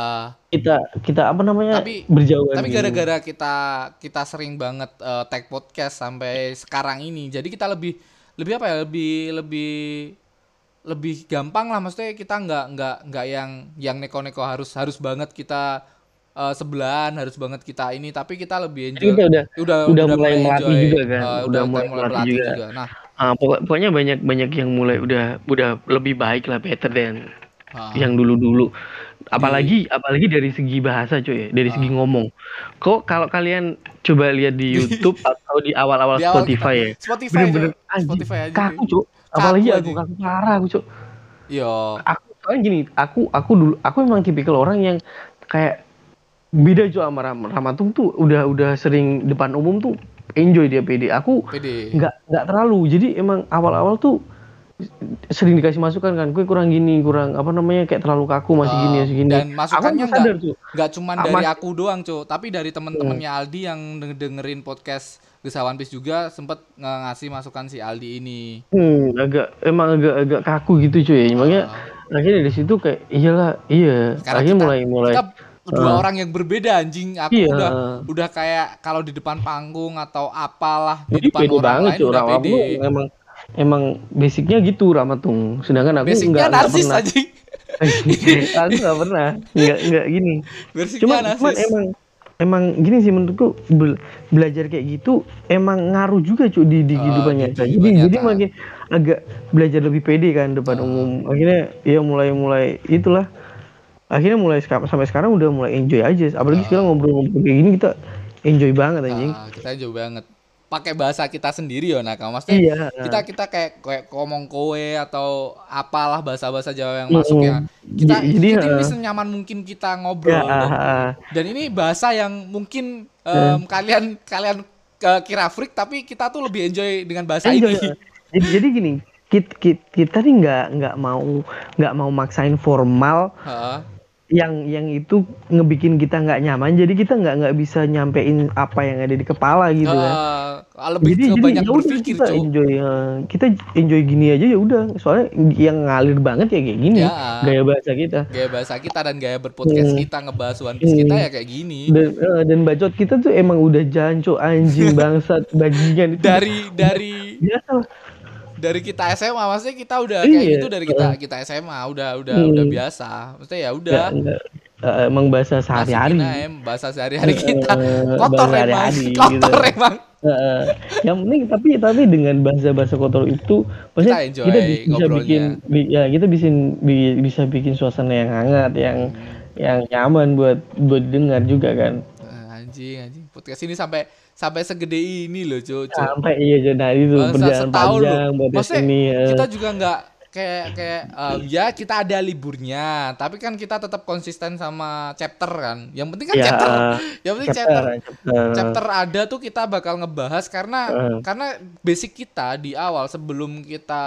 kita kita apa namanya Tapi- berjauhan Tapi gitu. gara-gara kita kita sering banget eh, tag podcast sampai sekarang ini, jadi kita lebih lebih apa ya? Lebih lebih lebih gampang lah maksudnya kita nggak nggak nggak yang yang neko-neko harus harus banget kita eh, sebelahan harus banget kita ini tapi kita lebih enjoy kita udah udah udah mulai melatih enjoy, juga kan, eh, udah mulai melatih juga. nah ah, pokok- pokoknya banyak banyak yang mulai udah udah lebih baik lah better than ah, yang dulu-dulu. Apalagi apalagi dari segi bahasa cuy dari Ah. segi ngomong. Kok kalau kalian coba lihat di YouTube atau di awal-awal Di awal Spotify ya Spotify bener-bener anjing Spotify aja kaku cuk apalagi Kaku aku aja. kaku parah aku cuk yo aku soalnya gini aku aku dulu aku emang tipikal orang yang kayak beda cuy sama Ram Ramatung tuh udah udah sering depan umum tuh enjoy dia pede. Aku nggak nggak terlalu. Jadi emang awal-awal tuh sering dikasih masukan kan. Gue kurang gini kurang apa namanya kayak terlalu kaku masih Ah, gini masih gini. dan masukannya aku sadar nggak cuman Ah, dari aku doang cuy tapi dari temen-temennya Aldi yang deng- dengerin podcast Gesawan Piece juga sempet ngasih masukan si Aldi ini. Hmm, agak emang agak agak kaku gitu cuy. Makanya akhirnya dari situ kayak iyalah iya. Karena akhirnya kita- mulai mulai kita dua orang yang berbeda anjing. Aku Iya. udah udah kayak kalau di depan panggung atau apalah di jadi depan pede orang banget lain udah pede. Emang emang basicnya gitu Ramatung. Sedangkan aku basicnya nggak nggak narsis pernah. anjing. Aku nggak pernah. Nggak nggak gini. Basicnya cuman, narsis. cuman emang emang gini sih menurutku bel- belajar kayak gitu emang ngaruh juga cuy di, di Oh, kehidupan di nyata. kehidupan Jadi jadi makin agak belajar lebih pede kan depan Oh. umum. Akhirnya ya mulai mulai itulah. Akhirnya mulai sampai sekarang udah mulai enjoy aja. Apalagi sekarang ngobrol-ngobrol kayak gini kita enjoy banget anjing. Ah, kita jauh banget pakai bahasa kita sendiri ya nah maksudnya Iya. kita kita kayak kayak ngomong kowe atau apalah bahasa-bahasa Jawa yang masuk ya kita jadi, kita uh, senyaman mungkin kita ngobrol Ya, dan, ah, ah. dan ini bahasa yang mungkin em, kalian kalian eh, kira freak tapi kita tuh lebih enjoy dengan bahasa Enjoy, ini jadi, jadi gini, kita, kita, kita nih nggak nggak mau nggak mau maksain formal Heeh. Yang yang itu ngebikin kita nggak nyaman jadi kita nggak nggak bisa nyampein apa yang ada di kepala gitu kan Eh, lebih jadi jadi banyak ya berpikir kita cuk enjoy eh, kita enjoy gini aja ya udah soalnya yang ngalir banget ya kayak gini Ya. gaya bahasa kita gaya bahasa kita dan gaya berpodcast Hmm. kita ngebahas One Piece kita ya kayak gini dan eh, dan bacot kita tuh emang udah jancok anjing bangsat bajingan itu dari dari biasa lah. Dari kita SMA maksudnya kita udah kayak Iya. gitu dari kita kita SMA udah udah Hmm. udah biasa maksudnya ya udah eh, emang bahasa sehari-hari em, bahasa sehari-hari kita Eh, kotor emang sehari-hari kotor gitu. emang Heeh. yang penting tapi tapi dengan bahasa-bahasa kotor itu maksudnya enjoy kita bi- bisa ngobrolnya. bikin bi- ya kita bisa bi- bisa bikin suasana yang hangat yang yang nyaman buat buat dengar juga kan Eh, anjing anjing. Podcast ini sampai sampai segede ini loh cuy sampai iya jadi itu Bangsa perjalanan setahun panjang loh. maksudnya ini ya. kita juga nggak kayak kayak em, ya kita ada liburnya tapi kan kita tetap konsisten sama chapter kan. Yang penting kan Ya, chapter. yang penting chapter chapter, chapter. chapter ada tuh kita bakal ngebahas karena Heeh. karena basic kita di awal sebelum kita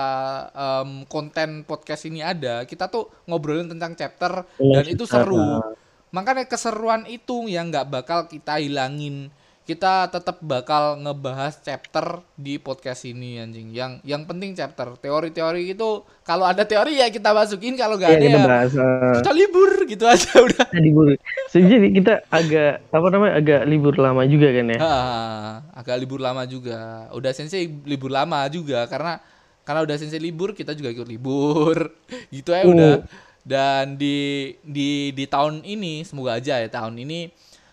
em, konten podcast ini ada kita tuh ngobrolin tentang chapter Iya, dan itu seru. Nah. Makanya keseruan itu yang nggak bakal kita hilangin kita tetap bakal ngebahas chapter di podcast ini anjing yang yang penting chapter teori-teori itu kalau ada teori ya kita masukin kalau nggak Iya, ada kita ya bahas eh, kita libur gitu aja udah kita libur jadi kita agak apa namanya agak libur lama juga kan ya Ah, agak libur lama juga. Udah sensei libur lama juga karena karena udah sensei libur kita juga ikut libur. gitu ya udah. Dan di di di tahun ini semoga aja ya tahun ini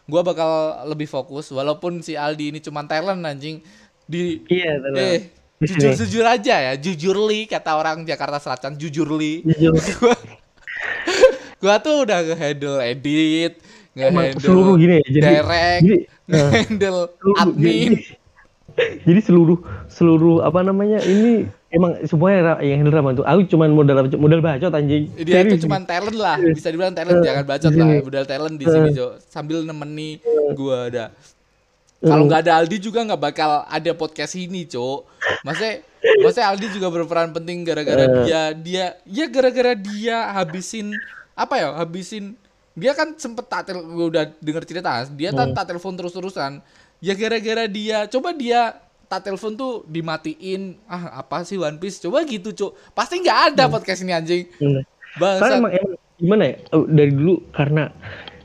gua bakal lebih fokus walaupun si Aldi ini cuma talent anjing di iya benar. eh jujur jujur aja ya jujur li kata orang Jakarta Selatan jujur li. Jujur. gua, gua tuh udah nge-handle edit nge-handle seluruh gini ya, jadi- direct jadi, eh, nge-handle Seluruh- admin jadi seluruh seluruh apa namanya ini emang semuanya yang handle Rama tuh aku cuman modal modal bacot anjing. Dia Serius. itu cuma talent lah. Bisa dibilang talent jangan bacot lah. Modal talent di sini Jo. Sambil nemeni gua ada. Kalau nggak ada Aldi juga nggak bakal ada podcast ini Cok maksudnya maksudnya Aldi juga berperan penting gara-gara dia dia ya gara-gara dia habisin apa ya habisin dia kan sempet tak tel gua udah denger cerita dia kan tak telepon terus-terusan ya gara-gara dia. Coba dia tak telepon tuh dimatiin. Ah apa sih One Piece? Coba gitu Cok pasti nggak ada podcast ini anjing. Bener. Karena Bangsat. emang, emang gimana ya? Eh, dari dulu karena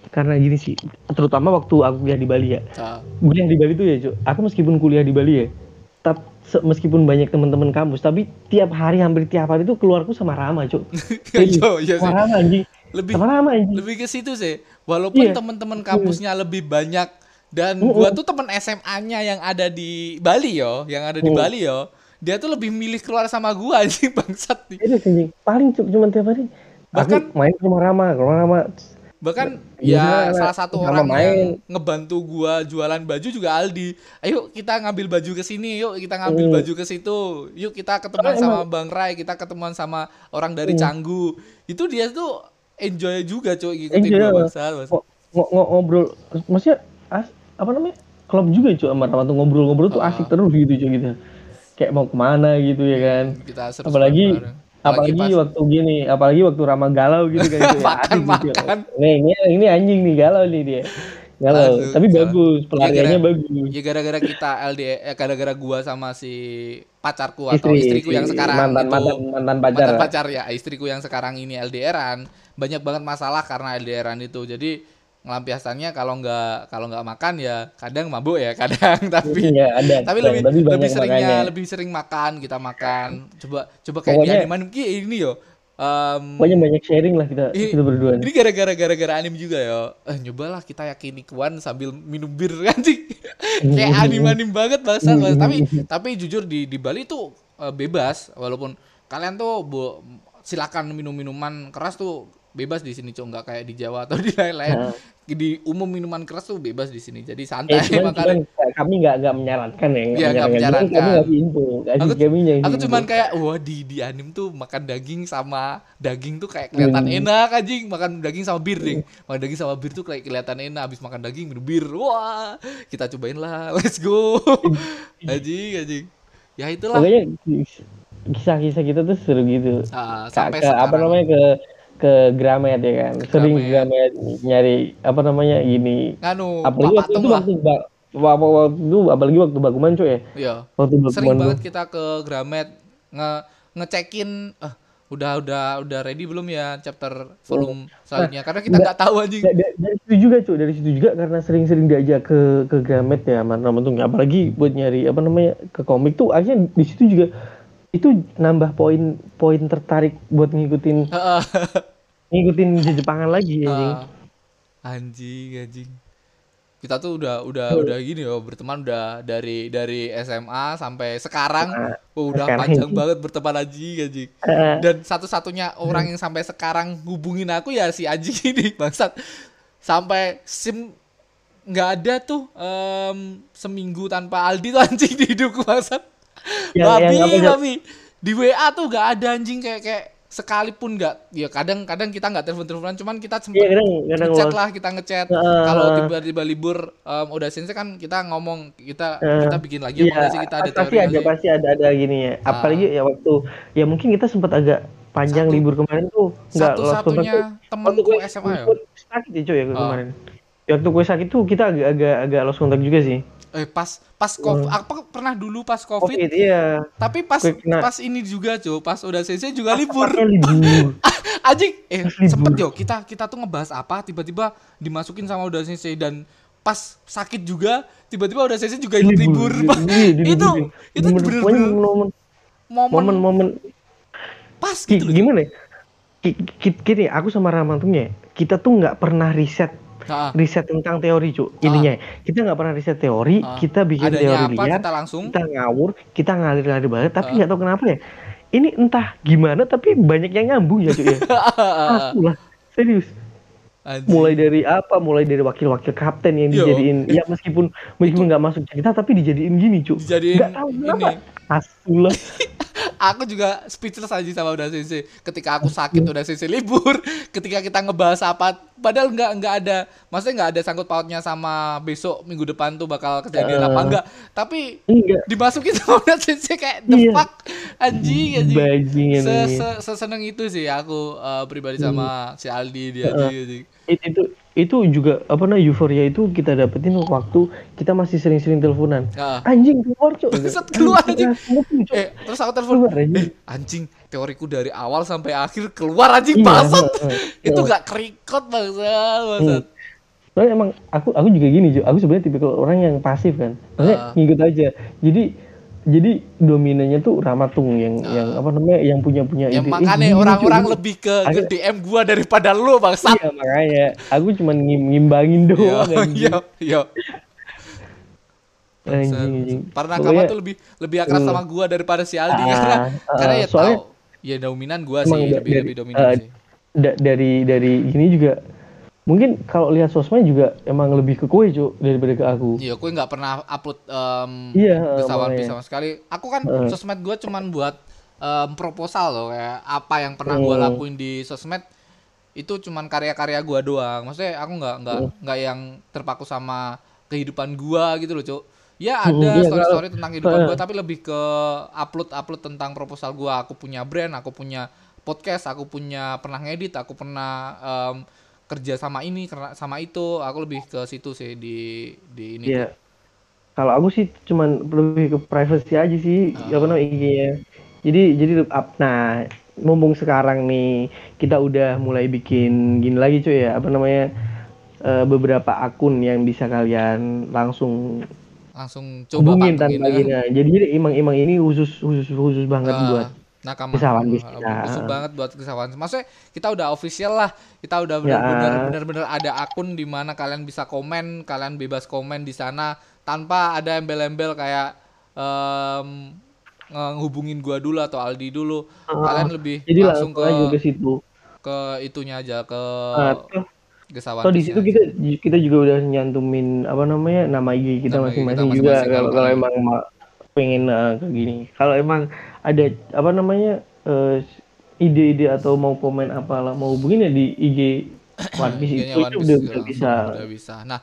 karena gini sih. Terutama waktu aku kuliah di Bali ya. Ah, kuliah di Bali tuh ya Cuk. Aku meskipun kuliah di Bali ya tap se- meskipun banyak teman-teman kampus tapi tiap hari hampir tiap hari tuh keluarku sama Rama Cuk. Yo, iya sih. sama Rama anjing. Lebih sama Rama anjing. lebih ke situ sih. Walaupun Iya. teman-teman kampusnya lebih banyak dan gua tuh teman SMA-nya yang ada di Bali yo, yang ada di Hmm. Bali yo. Dia tuh lebih milih keluar sama gua anjing bangsat nih. itu anjing paling Cuk cuma tiap hari Bahkan- aku main ke rumah Rama ke rumah Rama Bahkan Iya, ya salah satu orang main. yang ngebantu gua jualan baju juga Aldi. Ayo kita ngambil baju ke sini, yuk kita ngambil Hmm. baju ke situ. Yuk kita ketemuan Karena sama Bang Rai, kita ketemuan sama orang dari Canggu. Itu dia tuh enjoy juga cuy ngikutin Enjoy, gua bangsat, ngo- ngobrol maksudnya as, apa namanya klub juga cuy sama Rama tuh ngobrol-ngobrol tuh Ah. asik terus gitu cuy gitu kayak mau ke mana gitu ya kan Kita apalagi apalagi pas- waktu gini apalagi waktu Rama galau gitu kan itu ya, Makan, asik gitu. makan. Nih, ini ini anjing nih galau nih dia galau Aduh, tapi galau. bagus pelariannya gara- bagus Ya gara-gara kita LDR, eh, gara-gara gua sama si pacarku atau Istri, istriku yang sekarang mantan- itu mantan- mantan pacar. mantan pacar ya istriku yang sekarang ini LDRan banyak banget masalah karena LDRan itu jadi ngelampiasannya kalau nggak kalau nggak makan ya kadang mabuk ya kadang tapi Iya, ada tapi lebih banyak lebih seringnya makannya. lebih sering makan kita makan coba coba kayak Pokoknya- di anime ini yo em, pokoknya banyak sharing lah kita ini, kita berdua ini gara-gara gara-gara anime juga ya. Eh nyobalah kita yakini kuan sambil minum bir anjing. Kayak anime-anime banget bahasa tapi tapi jujur di di Bali tuh eh, bebas walaupun kalian tuh bu, silakan minum minuman keras tuh bebas di sini cok nggak kayak di Jawa atau di lain-lain. Di umum minuman keras tuh bebas di sini. Jadi eh, santai cuman, makanya. cuman kami nggak nggak menyarankan ya nggak Cuman kami menyarankan. ngasih info Aku, kami yang aku cuman kayak wah di di anime tuh makan daging sama daging tuh kayak kelihatan Hmm. enak anjing. Makan daging sama bir deh. Makan daging sama bir tuh kayak kelihatan enak. Habis makan daging minum bir. Wah kita cobain lah. Let's go. Anjing anjing. Ya itulah. Kisah-kisah kita tuh seru gitu. Ka- sampai ke, apa namanya ke ke Gramet ya kan. Sering ke Gramet. Gramet nyari apa namanya gini. Nganu, Apalagi waktu itu waktu waktu, waktu itu apalagi waktu Bakuman cuy ya. Iya. Waktu Sering Bakuman banget tuh. kita ke Gramet nge ngecekin eh udah udah udah ready belum ya chapter volume selanjutnya karena kita nggak tahu anjing. Da- da- dari situ juga cuy, dari situ juga karena sering-sering diajak ke ke Gramet ya mana tuh apalagi buat nyari apa namanya ke komik tuh akhirnya di situ juga itu nambah poin poin tertarik buat ngikutin ngikutin Jepangan lagi anjing. Ah, anjing anjing. Kita tuh udah udah udah gini loh berteman udah dari dari SMA sampai sekarang. Oh, udah sekarang. panjang ini. banget berteman anjing anjing. Eh, dan satu-satunya orang yang sampai sekarang hubungin aku ya si anjing ini bangsat. Sampai sim nggak ada tuh em, seminggu tanpa Aldi tuh anjing di hidupku bangsat Yang- babi yang apa, Jok? babi di WA tuh nggak ada anjing kayak kayak sekalipun nggak ya kadang kadang kita nggak telepon teleponan cuman kita sempet kadang kadang ngechat lah kita ngechat Heeh. kalau tiba-tiba libur em, udah sensei kan kita ngomong kita kita bikin lagi apa nggak sih kita ada pasti ada pasti ada ada gini ya. Ah. Apalagi ya waktu ya mungkin kita sempat agak panjang Satu- libur kemarin tuh nggak lost temenku gue SMA ya sakit ya cuy ya Ah. kemarin. Ya, Waktu gue sakit tuh kita agak agak agak lost contact juga sih. Eh pas pas covid. Apa pernah dulu pas covid. Covid iya. tapi pas kena- pas ini juga cuy pas udah sensei juga libur. libur. anjing eh libur. sempet yo kita kita tuh ngebahas apa tiba-tiba dimasukin sama udah sensei dan pas sakit juga tiba-tiba udah sensei juga ikut libur, itu itu Bener-bener pokoknya bener-bener momen momen momen-momen pas gitu gimana ya? Gini, aku sama Ramantungnya, kita tuh nggak pernah riset Nah, riset tentang teori cu ininya kita nggak pernah riset teori Ah. kita bikin adanya teori apa? liar kita langsung? kita ngawur kita ngalir-ngalir banget tapi Ah. nggak tahu kenapa ya. Ini entah gimana tapi banyak yang nyambung ya cu ya. Aku lah serius. Anjing. mulai dari apa? Mulai dari wakil-wakil kapten yang Yo. dijadiin. Ya meskipun meskipun nggak masuk cerita tapi dijadiin gini cu Dijadiin nggak tahu kenapa. Asulah. aku juga speechless aja sama udah sensei ketika aku sakit udah sensei libur. Ketika kita ngebahas apa padahal nggak nggak ada maksudnya nggak ada sangkut pautnya sama besok minggu depan tuh bakal kejadian Eh. apa enggak tapi enggak. dimasukin sama sensei kayak the Iya. fuck? Anjing anjing. Bajingan se, se, seseneng itu sih aku eh, pribadi sama si Aldi dia anjing, anjing. It- itu itu juga apa namanya euforia itu kita dapetin waktu kita masih sering-sering teleponan Nah, anjing keluar cok Bangsat, keluar, anjing. Cok. eh terus aku telepon Keluar, anjing. eh anjing teoriku dari awal sampai akhir keluar anjing Iya, bangsat heeh, itu heeh. gak kerikot bangsat bangsat Soalnya emang aku aku juga gini Jo. Aku sebenarnya tipikal orang yang pasif kan. Maksudnya Ah. ngikut aja. Jadi jadi dominannya tuh Ramatung yang yang apa namanya yang punya punya Ya ide. Makanya orang-orang gini. lebih ke, ke DM gua daripada lu bangsat. Iya makanya aku cuma ngim ngimbangin Iya, doang iya, iya. Anjing, anjing. Karena kamu tuh lebih lebih akrab sama gua daripada si Aldi Ah, karena ah, karena ya soalnya- tahu ya dominan gua sih lebih dari- lebih dominan eh, sih. da- dari dari gini juga mungkin kalau lihat sosmed juga emang lebih ke kue Cuk daripada ke aku. Iya, gue nggak pernah upload em Iya, Besawan sama sekali. Aku kan Heeh. sosmed gua cuman buat em, proposal loh kayak apa yang pernah gua Hmm. lakuin di sosmed itu cuman karya-karya gua doang. Maksudnya aku nggak nggak Hmm. nggak yang terpaku sama kehidupan gua gitu loh, Cuk. Ya Hmm, ada iya, story-story kalau- tentang kehidupan Heeh. gua tapi lebih ke upload-upload tentang proposal gua. Aku punya brand, aku punya podcast, aku punya pernah ngedit, aku pernah em, kerja sama ini, kerja sama itu. Aku lebih ke situ sih di di ini. Iya. Kalau aku sih cuman lebih ke privacy aja sih, Ah. apa namanya IG-nya. Jadi jadi up. Nah, mumpung sekarang nih kita udah mulai bikin gini lagi cuy ya, apa namanya? eh, beberapa akun yang bisa kalian langsung Langsung coba hubungin tanpa ya. gini. Jadi emang emang ini khusus khusus khusus banget Ah, buat nakama Kesawan bis Ah, kita. banget buat kesawan maksudnya kita udah official lah kita udah Ya. benar-benar benar-benar ada akun di mana kalian bisa komen kalian bebas komen di sana tanpa ada embel-embel kayak em, ngehubungin gua dulu atau Aldi dulu kalian lebih jadi langsung ke ke situ. ke itunya aja ke toh- kesawan toh di situ aja. kita kita juga udah nyantumin apa namanya nama IG kita masing-masing juga masing-masing, kalau kalau emang ma- pengen eh, kayak gini. Kalau emang ada apa namanya eh, ide-ide atau mau komen apalah mau hubungin ya di IG One Piece itu, One Piece udah, juga udah bisa. udah bisa nah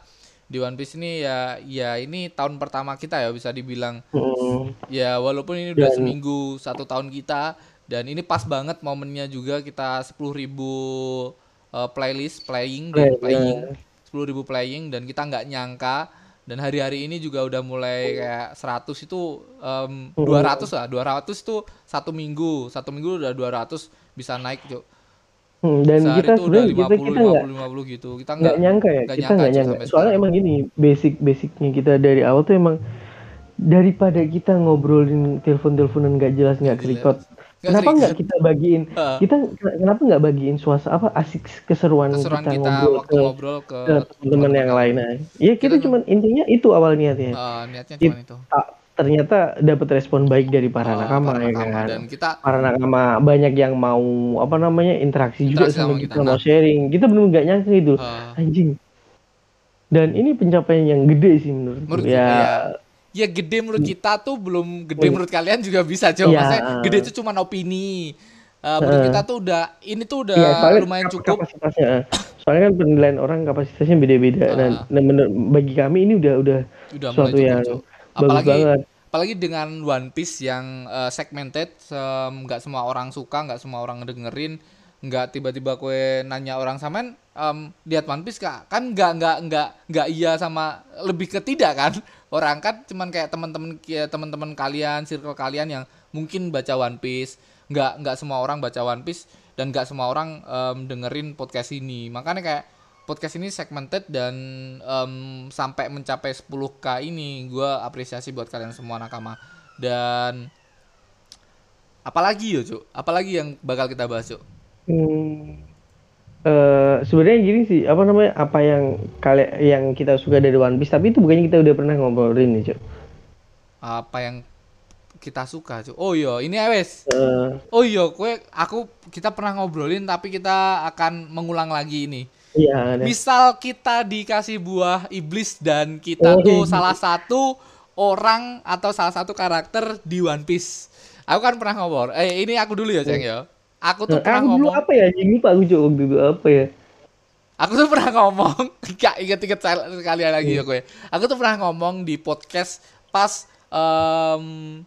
di One Piece ini ya ya ini tahun pertama kita ya bisa dibilang Mm. Ya walaupun ini udah Dan- seminggu satu tahun kita dan ini pas banget momennya juga kita 10.000 uh, playlist playing Play, dan playing ya. 10.000 playing dan kita nggak nyangka dan hari-hari ini juga udah mulai kayak 100 itu em, 200 lah. 200 itu satu minggu. Satu minggu udah 200 bisa naik Cuk. Hmm, dan sehari kita sebenarnya 50 kita kita nggak 50 50 gitu. Kita nggak nyangka ya nggak kita nyangka, nggak nyangka. sampai soalnya sekarang. emang gini basic basicnya kita dari awal tuh emang daripada kita ngobrolin telepon teleponan nggak jelas nggak Nggak kerikot Kenapa nggak kita bagiin Heeh. kita kenapa nggak bagiin suasana apa asik keseruan keseruan kita, kita ngobrol waktu ke, ngobrol ke ke teman-teman yang lain ya kita, Kita cuman intinya itu awal niatnya. Eh, niatnya cuma itu. ternyata dapat respon baik dari para Eh, nakama para ya nakama. kan? Dan kita para nakama banyak yang mau apa namanya interaksi, juga Interaksi sama sama kita, kita. mau sharing. Kita benar nggak nyangka gitu eh, anjing. Dan ini pencapaian yang gede sih menurut menurut ya. ya ya gede menurut kita tuh belum gede Iya. menurut kalian juga bisa coba Iya. maksudnya gede itu cuma opini Eh, menurut Heeh. kita tuh udah ini tuh udah soalnya lumayan kap- cukup kapasitasnya eh. soalnya kan penilaian orang kapasitasnya beda-beda dan, Ah. dan menur- bagi kami ini udah udah udah sesuatu cukup yang Cuk. bagus apalagi banget apalagi dengan One Piece yang eh, segmented nggak semua orang suka nggak semua orang dengerin nggak tiba-tiba kue nanya orang samen em, lihat One Piece kak kan nggak nggak nggak nggak iya sama lebih ke tidak kan orang kan cuman kayak teman-teman teman-teman kalian circle kalian yang mungkin baca One Piece. Nggak nggak semua orang baca One Piece dan nggak semua orang em, dengerin podcast ini. Makanya kayak podcast ini segmented dan em, sampai mencapai 10k ini gue apresiasi buat kalian semua nakama. Dan apalagi yo cuk? Apalagi yang bakal kita bahas cuk? Hmm, eh sebenarnya gini sih, apa namanya, apa yang kalian yang kita suka dari One Piece, tapi itu bukannya kita udah pernah ngobrolin nih, Cuk. apa yang kita suka cuk oh iya ini wes Eh, oh iya kue aku kita pernah ngobrolin tapi kita akan mengulang lagi ini iya, ada. misal kita dikasih buah iblis dan kita Oh, tuh iya. salah satu orang atau salah satu karakter di One Piece. Aku kan pernah ngobrol. Eh ini aku dulu ya, Ceng ya. Aku tuh Nah, pernah aku dulu ngomong. apa ya? Anjing lupa aku Cuk waktu itu apa ya? Aku tuh pernah ngomong. Gak inget-inget sekali lagi ya gue. Aku tuh pernah ngomong di podcast pas em,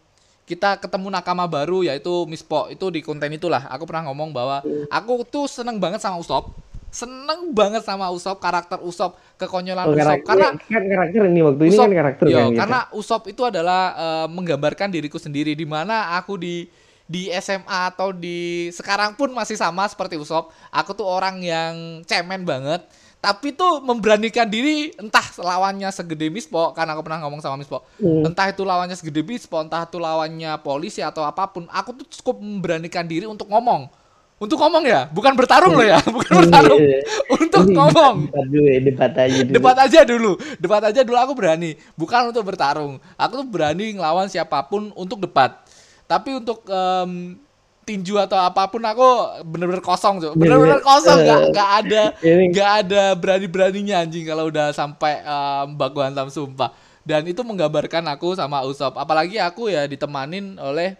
kita ketemu nakama baru yaitu Mispo itu di konten itulah aku pernah ngomong bahwa aku tuh seneng banget sama Usop seneng banget sama Usop karakter Usop kekonyolan Oh, Usop karena kan karakter ini waktu ini Usop, kan karakter yo, kan gitu. karena Usop itu adalah eh, menggambarkan diriku sendiri di mana aku di di SMA atau di sekarang pun masih sama seperti Usop. Aku tuh orang yang cemen banget, tapi tuh memberanikan diri entah lawannya segede Mispo karena aku pernah ngomong sama Mispo. Hmm. Entah itu lawannya segede Mispo, entah itu lawannya polisi atau apa pun, aku tuh cukup memberanikan diri untuk ngomong. Untuk ngomong ya, bukan bertarung loh ya, bukan bertarung. Iya. Untuk Ini ngomong Debat dulu ya, debat aja dulu. debat aja dulu debat aja dulu aku berani bukan untuk bertarung aku tuh berani ngelawan siapa pun untuk debat tapi untuk em, tinju atau apa pun aku bener-bener kosong tuh bener-bener Bener-bener, kosong nggak eh, nggak ada nggak ada berani-beraninya anjing kalau udah sampai em, baku hantam sumpah. Dan itu menggambarkan aku sama Usop apalagi aku ya ditemanin oleh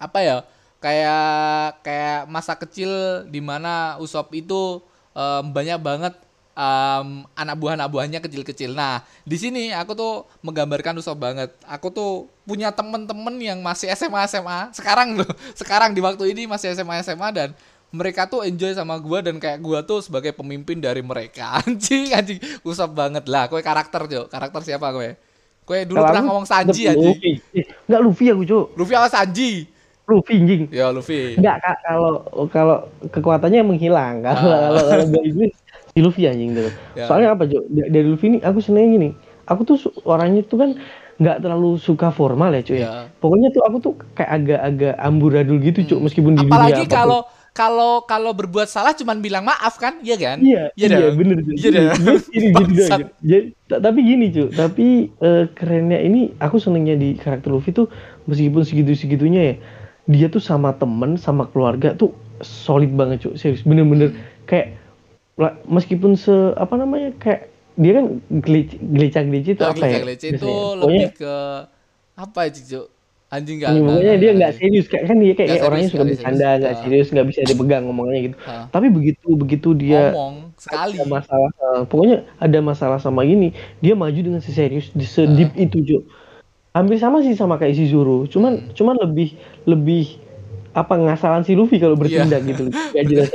apa ya kayak kayak masa kecil di mana Usop itu em, banyak banget em, anak buah anak buahnya kecil-kecil. Nah di sini aku tuh menggambarkan Usop banget. Aku tuh punya temen-temen yang masih SMA SMA sekarang loh. Sekarang di waktu ini masih SMA SMA dan mereka tuh enjoy sama gua dan kayak gua tuh sebagai pemimpin dari mereka anjing anjing Usop banget lah. Kue karakter jo karakter siapa kue? Kue dulu Kalau pernah ngomong Sanji anjing. Luffy. Eh, Enggak Luffy aku, Cuk. Luffy apa Sanji? Luffy anjing. Ya Luffy. Enggak, Kak, kalau kalau kekuatannya menghilang. Kalau Ah. kalau si Luffy anjing tuh. Ya. Soalnya apa? Da- Dari Luffy ini aku seneng gini. Aku tuh orangnya tuh kan nggak terlalu suka formal ya, cuy. Ya. Pokoknya tuh aku tuh kayak agak-agak amburadul gitu, Cuk, meskipun di Apalagi dunia kalau kalau kalau berbuat salah cuman bilang maaf kan, iya kan? Iya, iya, iya, bener. Iya dong. Gini, gini, gini. Jadi, ta- tapi gini cuy, tapi eh, kerennya ini aku senengnya di karakter Luffy tuh meskipun segitu-segitunya ya, dia tuh sama temen, sama keluarga tuh solid banget cuy, serius, bener-bener kayak la- meskipun se apa namanya kayak dia kan glitch glitch glitch itu Nah, apa ya? Glitch itu biasanya? lebih ke apa ya, Cicu? Anjing iya, pokoknya dia nggak serius kayak kan dia kayak, orangnya serius, suka bercanda serius. nggak Ah. serius nggak bisa dipegang ngomongnya gitu. Ah. Tapi begitu begitu dia ngomong sekali. ada masalah eh, pokoknya ada masalah sama ini dia maju dengan seserius di sedip itu Jo hampir sama sih sama kayak si Zoro cuman Hmm. cuman lebih lebih apa ngasalan si Luffy kalau bertindak gitu gak jelas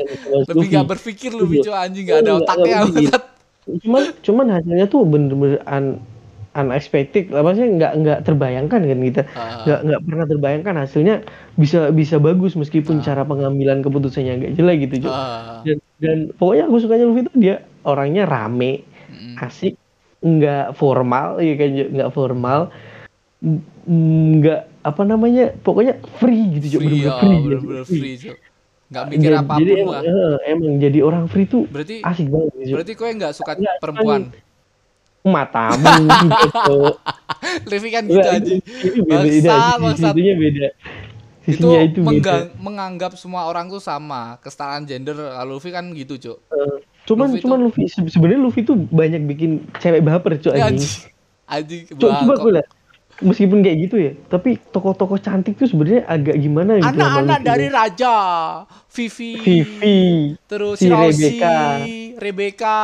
lebih gak berpikir Luffy Iya. cuy anjing gak ada Nggak- otaknya cuman cuman hasilnya tuh bener-bener un, unexpected lah maksudnya nggak nggak terbayangkan kan kita Ah. nggak nggak pernah terbayangkan hasilnya bisa bisa bagus meskipun cara pengambilan keputusannya agak jelek gitu. Ah. dan, dan pokoknya aku sukanya Luffy tuh dia orangnya rame Mm-mm. asik nggak formal ya kan nggak formal nggak apa namanya pokoknya free gitu Cuk. free bener-bener ya free, gitu. bener-bener free cuy nggak mikir jadi, apa pun jadi lah emang, eh, emang jadi orang free tuh berarti asik banget gitu, Cuk. berarti kowe nggak suka Nggak, perempuan matamu gitu. Levi kan gitu Enggak, itu, itu beda, beda. Situnya beda. itu, Sisinya itu, beda. menganggap semua orang tuh sama kesetaraan gender kalau Luffy kan gitu cuk Eh, cuman Luffy cuman Luffy se- sebenarnya Luffy tuh banyak bikin cewek baper cuy Ya, anjing. anjing anjing Coba gue liat. Meskipun kayak gitu ya, tapi tokoh-tokoh cantik tuh sebenarnya agak gimana gitu. anak-anak dari raja Vivi, Vivi, terus si Rebecca. Rebecca,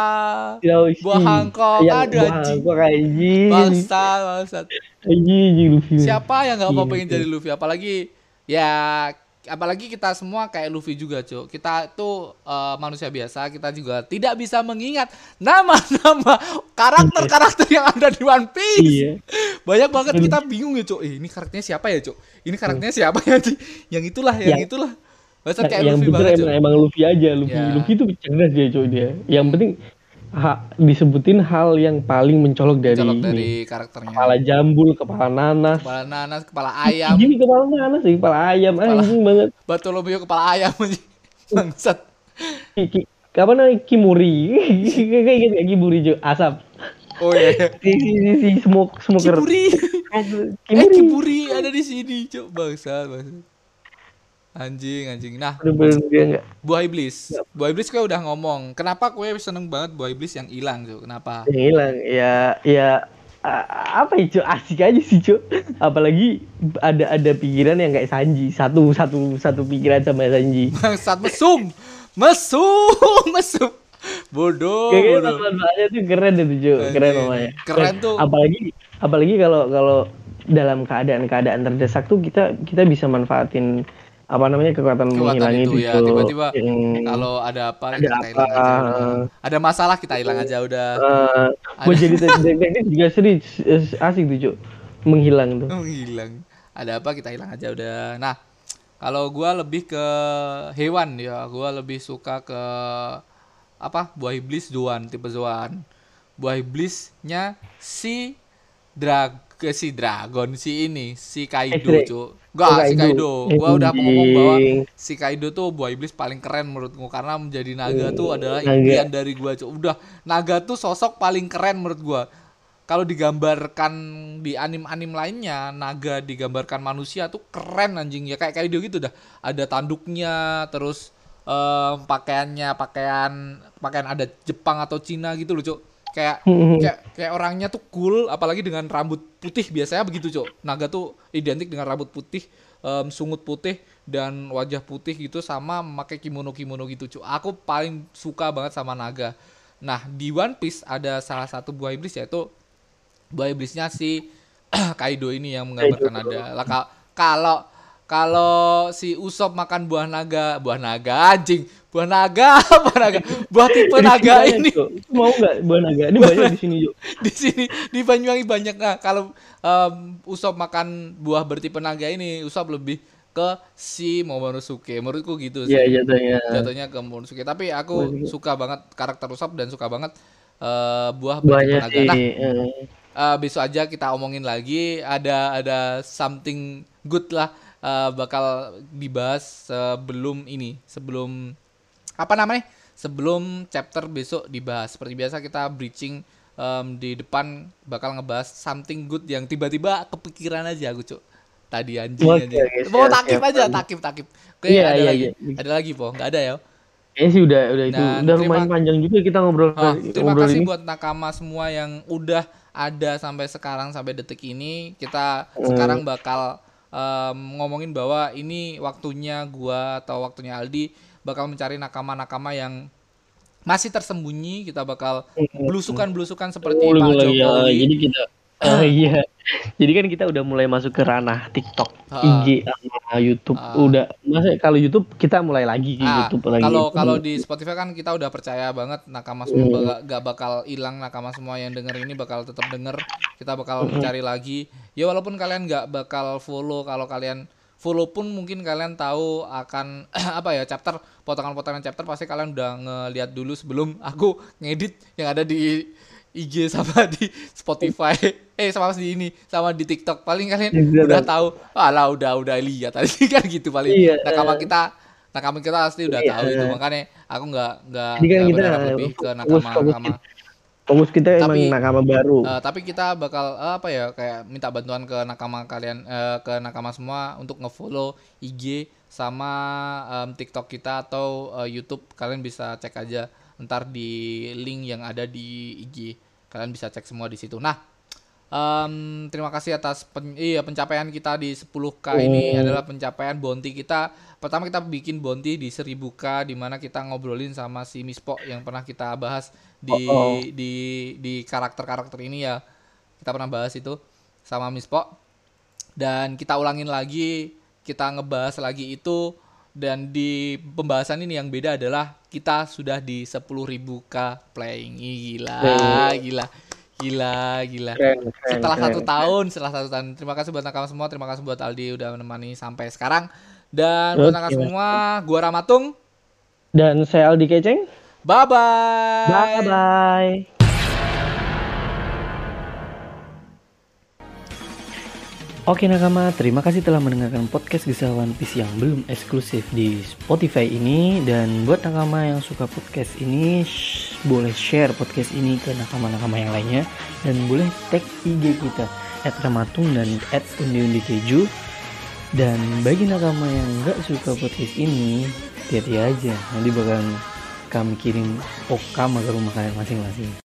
Hiroshi, Buah Hancock, yang ada, anjing. Bangsat bangsat Anjing, Luffy. siapa yang nggak mau Iya, pengen jadi Luffy apalagi ya apalagi kita semua kayak Luffy juga cuk. Kita tuh eh, manusia biasa kita juga tidak bisa mengingat nama-nama karakter-karakter yang ada di One Piece. Iya. banyak banget kita bingung ya cuk. Eh, ini karakternya siapa ya cuk? Ini karakternya siapa ya Cuk? yang itulah yang Yang- itulah. Masa Yang- kayak yang Luffy banget emang, cuk? emang Luffy aja. Luffy Ya. Luffy tuh cerdas dia cuy dia. Yang penting ha- disebutin hal yang paling mencolok dari, colok ini. dari karakternya. Kepala jambul kepala nanas. Kepala nanas kepala ayam. Gini kepala nanas sih kepala ayam anjing banget. Bartolomeo kepala ayam anjing. bangsat. Ki, ki, apa namanya? Kimuri. Kayak gitu ya kimuri cuy asap. Oh iya si si si, si smoke smoker. Kiburi Aduh, Eh kimuri. Kiburi ada di sini, cok bangsa, bangsa. Anjing, anjing. Nah, dia buah iblis. Buah iblis gue udah ngomong. Kenapa gue seneng banget buah iblis yang hilang, cok? Kenapa? yang hilang ya ya apa ya asik aja sih cuy apalagi ada ada pikiran yang kayak Sanji satu satu satu pikiran sama Sanji Bangsat mesum. Mesum, mesum. Bodoh, Kayaknya masalahnya tuh keren itu cuy keren namanya Keren tuh. apalagi apalagi kalau kalau dalam keadaan-keadaan terdesak tuh kita kita bisa manfaatin apa namanya kekuatan, Kekuatan menghilang itu itu, ya, Cuk. tiba-tiba Hmm. Kalau ada apa, Ada kita apa, hilang aja. eh. Ada masalah kita hilang aja udah. Eh, buat jadi detektif juga seri asik tuh cuy menghilang tuh menghilang ada apa kita hilang aja udah nah kalau gua lebih ke hewan ya gua lebih suka ke apa buah iblis Zoan tipe Zoan buah iblisnya si drag ke si dragon si ini si Kaido Eh, cu Enggak, si Kaido. Gua udah mau ngomong bahwa si Kaido tuh buah iblis paling keren menurutku karena menjadi naga Hmm, tuh adalah naga. impian dari gua, Cuk. Udah naga tuh sosok paling keren menurut gua. Kalau digambarkan di anim-anim lainnya, naga digambarkan manusia tuh keren anjing ya kayak Kaido gitu dah. Ada tanduknya, terus em, pakaiannya pakaian pakaian ada Jepang atau Cina gitu loh, Cuk. Kayak Hmm. kayak kayak orangnya tuh cool apalagi dengan rambut putih. Biasanya begitu cok. Naga tuh identik dengan rambut putih em, sungut putih dan wajah putih gitu sama memakai kimono kimono gitu cok. Aku paling suka banget sama naga. Nah di One Piece ada salah satu buah iblis yaitu buah iblisnya si Kaido ini yang menggambarkan Kaido. ada. Lah ka- kalau kalau si Usop makan buah naga buah naga anjing buah naga buah naga. Buah tipe naga ini. Cuk. mau nggak buah naga? Ini banyak di sini yuk di sini di Banyuwangi banyak. Nah kalau em, Usop makan buah bertipe naga ini Usop lebih ke si Momonosuke. Menurutku gitu sih. Iya jatuhnya. jatuhnya ke Momonosuke. Tapi aku Momonosuke. suka banget karakter Usop dan suka banget eh, buah bertipe naga. nah eh, eh, besok aja kita omongin lagi. Ada ada something good lah eh, bakal dibahas sebelum ini sebelum apa namanya sebelum chapter besok dibahas seperti biasa kita breaching em, di depan bakal ngebahas something good yang tiba-tiba kepikiran aja aku cuk tadi anjing Oke, anjing oke, mau siap, takip siap. aja takip takip oke Iya, ada iya, lagi iya. ada lagi po nggak ada ya Kayaknya sih udah udah itu Dan udah terima- lumayan panjang juga kita ngobrol Ah, terima ngobrol kasih ini. buat nakama semua yang udah ada sampai sekarang sampai detik ini. Kita Hmm. sekarang bakal em, ngomongin bahwa ini waktunya gua atau waktunya Aldi bakal mencari nakama-nakama yang masih tersembunyi. Kita bakal belusukan-belusukan seperti Hmm. Oh, Pak lagi, ya, Jokowi. jadi kita Oh iya. Jadi kan kita udah mulai masuk ke ranah TikTok, Ah. IG sama YouTube. Ah. Udah masa kalau YouTube kita mulai lagi ke Ah, YouTube lagi. kalau kalau di Spotify kan kita udah percaya banget nakama semua Hmm. baka- gak bakal hilang nakama semua yang denger ini bakal tetap denger kita bakal mencari lagi ya walaupun kalian nggak bakal follow kalau kalian follow pun mungkin kalian tahu akan apa ya chapter potongan-potongan chapter pasti kalian udah ngeliat dulu sebelum aku ngedit yang ada di IG sama di Spotify. Eh sama di ini sama di TikTok. Paling kalian Iya, udah tahu alah udah udah lihat tadi kan gitu paling. Iya, nakama kita nakama kita pasti udah Iya. tahu itu. Makanya aku nggak nggak kan kita lebih ke nakama nakama fokus kita emang Tapi- nakama baru. Eh, tapi kita bakal eh, apa ya kayak minta bantuan ke nakama kalian eh, ke nakama semua untuk ngefollow IG sama em, TikTok kita atau eh, YouTube kalian bisa cek aja ntar di link yang ada di IG kalian bisa cek semua di situ nah em, terima kasih atas pen- iya pencapaian kita di 10k ini Oh. adalah pencapaian bounty kita pertama kita bikin bounty di 1000k di mana kita ngobrolin sama si Mispo yang pernah kita bahas di Oh, oh. di di karakter-karakter ini ya kita pernah bahas itu sama Mispo dan kita ulangin lagi kita ngebahas lagi itu dan di pembahasan ini yang beda adalah kita sudah di 10.000k playing Ih, gila gila gila gila Keren, keren, setelah keren. satu tahun setelah satu tahun terima kasih buat nakama semua terima kasih buat Aldi udah menemani sampai sekarang dan buat Mas. semua gua Ramatung Dan saya Aldi Keceng. Bye bye Bye bye. Oke nakama, terima kasih telah mendengarkan podcast Kisah One Piece yang belum eksklusif di Spotify ini. Dan buat nakama yang suka podcast ini sh- Boleh share podcast ini ke nakama-nakama yang lainnya. Dan boleh tag IG kita At Ramatung dan at Undi Undi Keju Dan bagi nakama yang nggak suka podcast ini Hati-hati aja. Nanti bakalan kami kirim okama ke rumah kalian masing-masing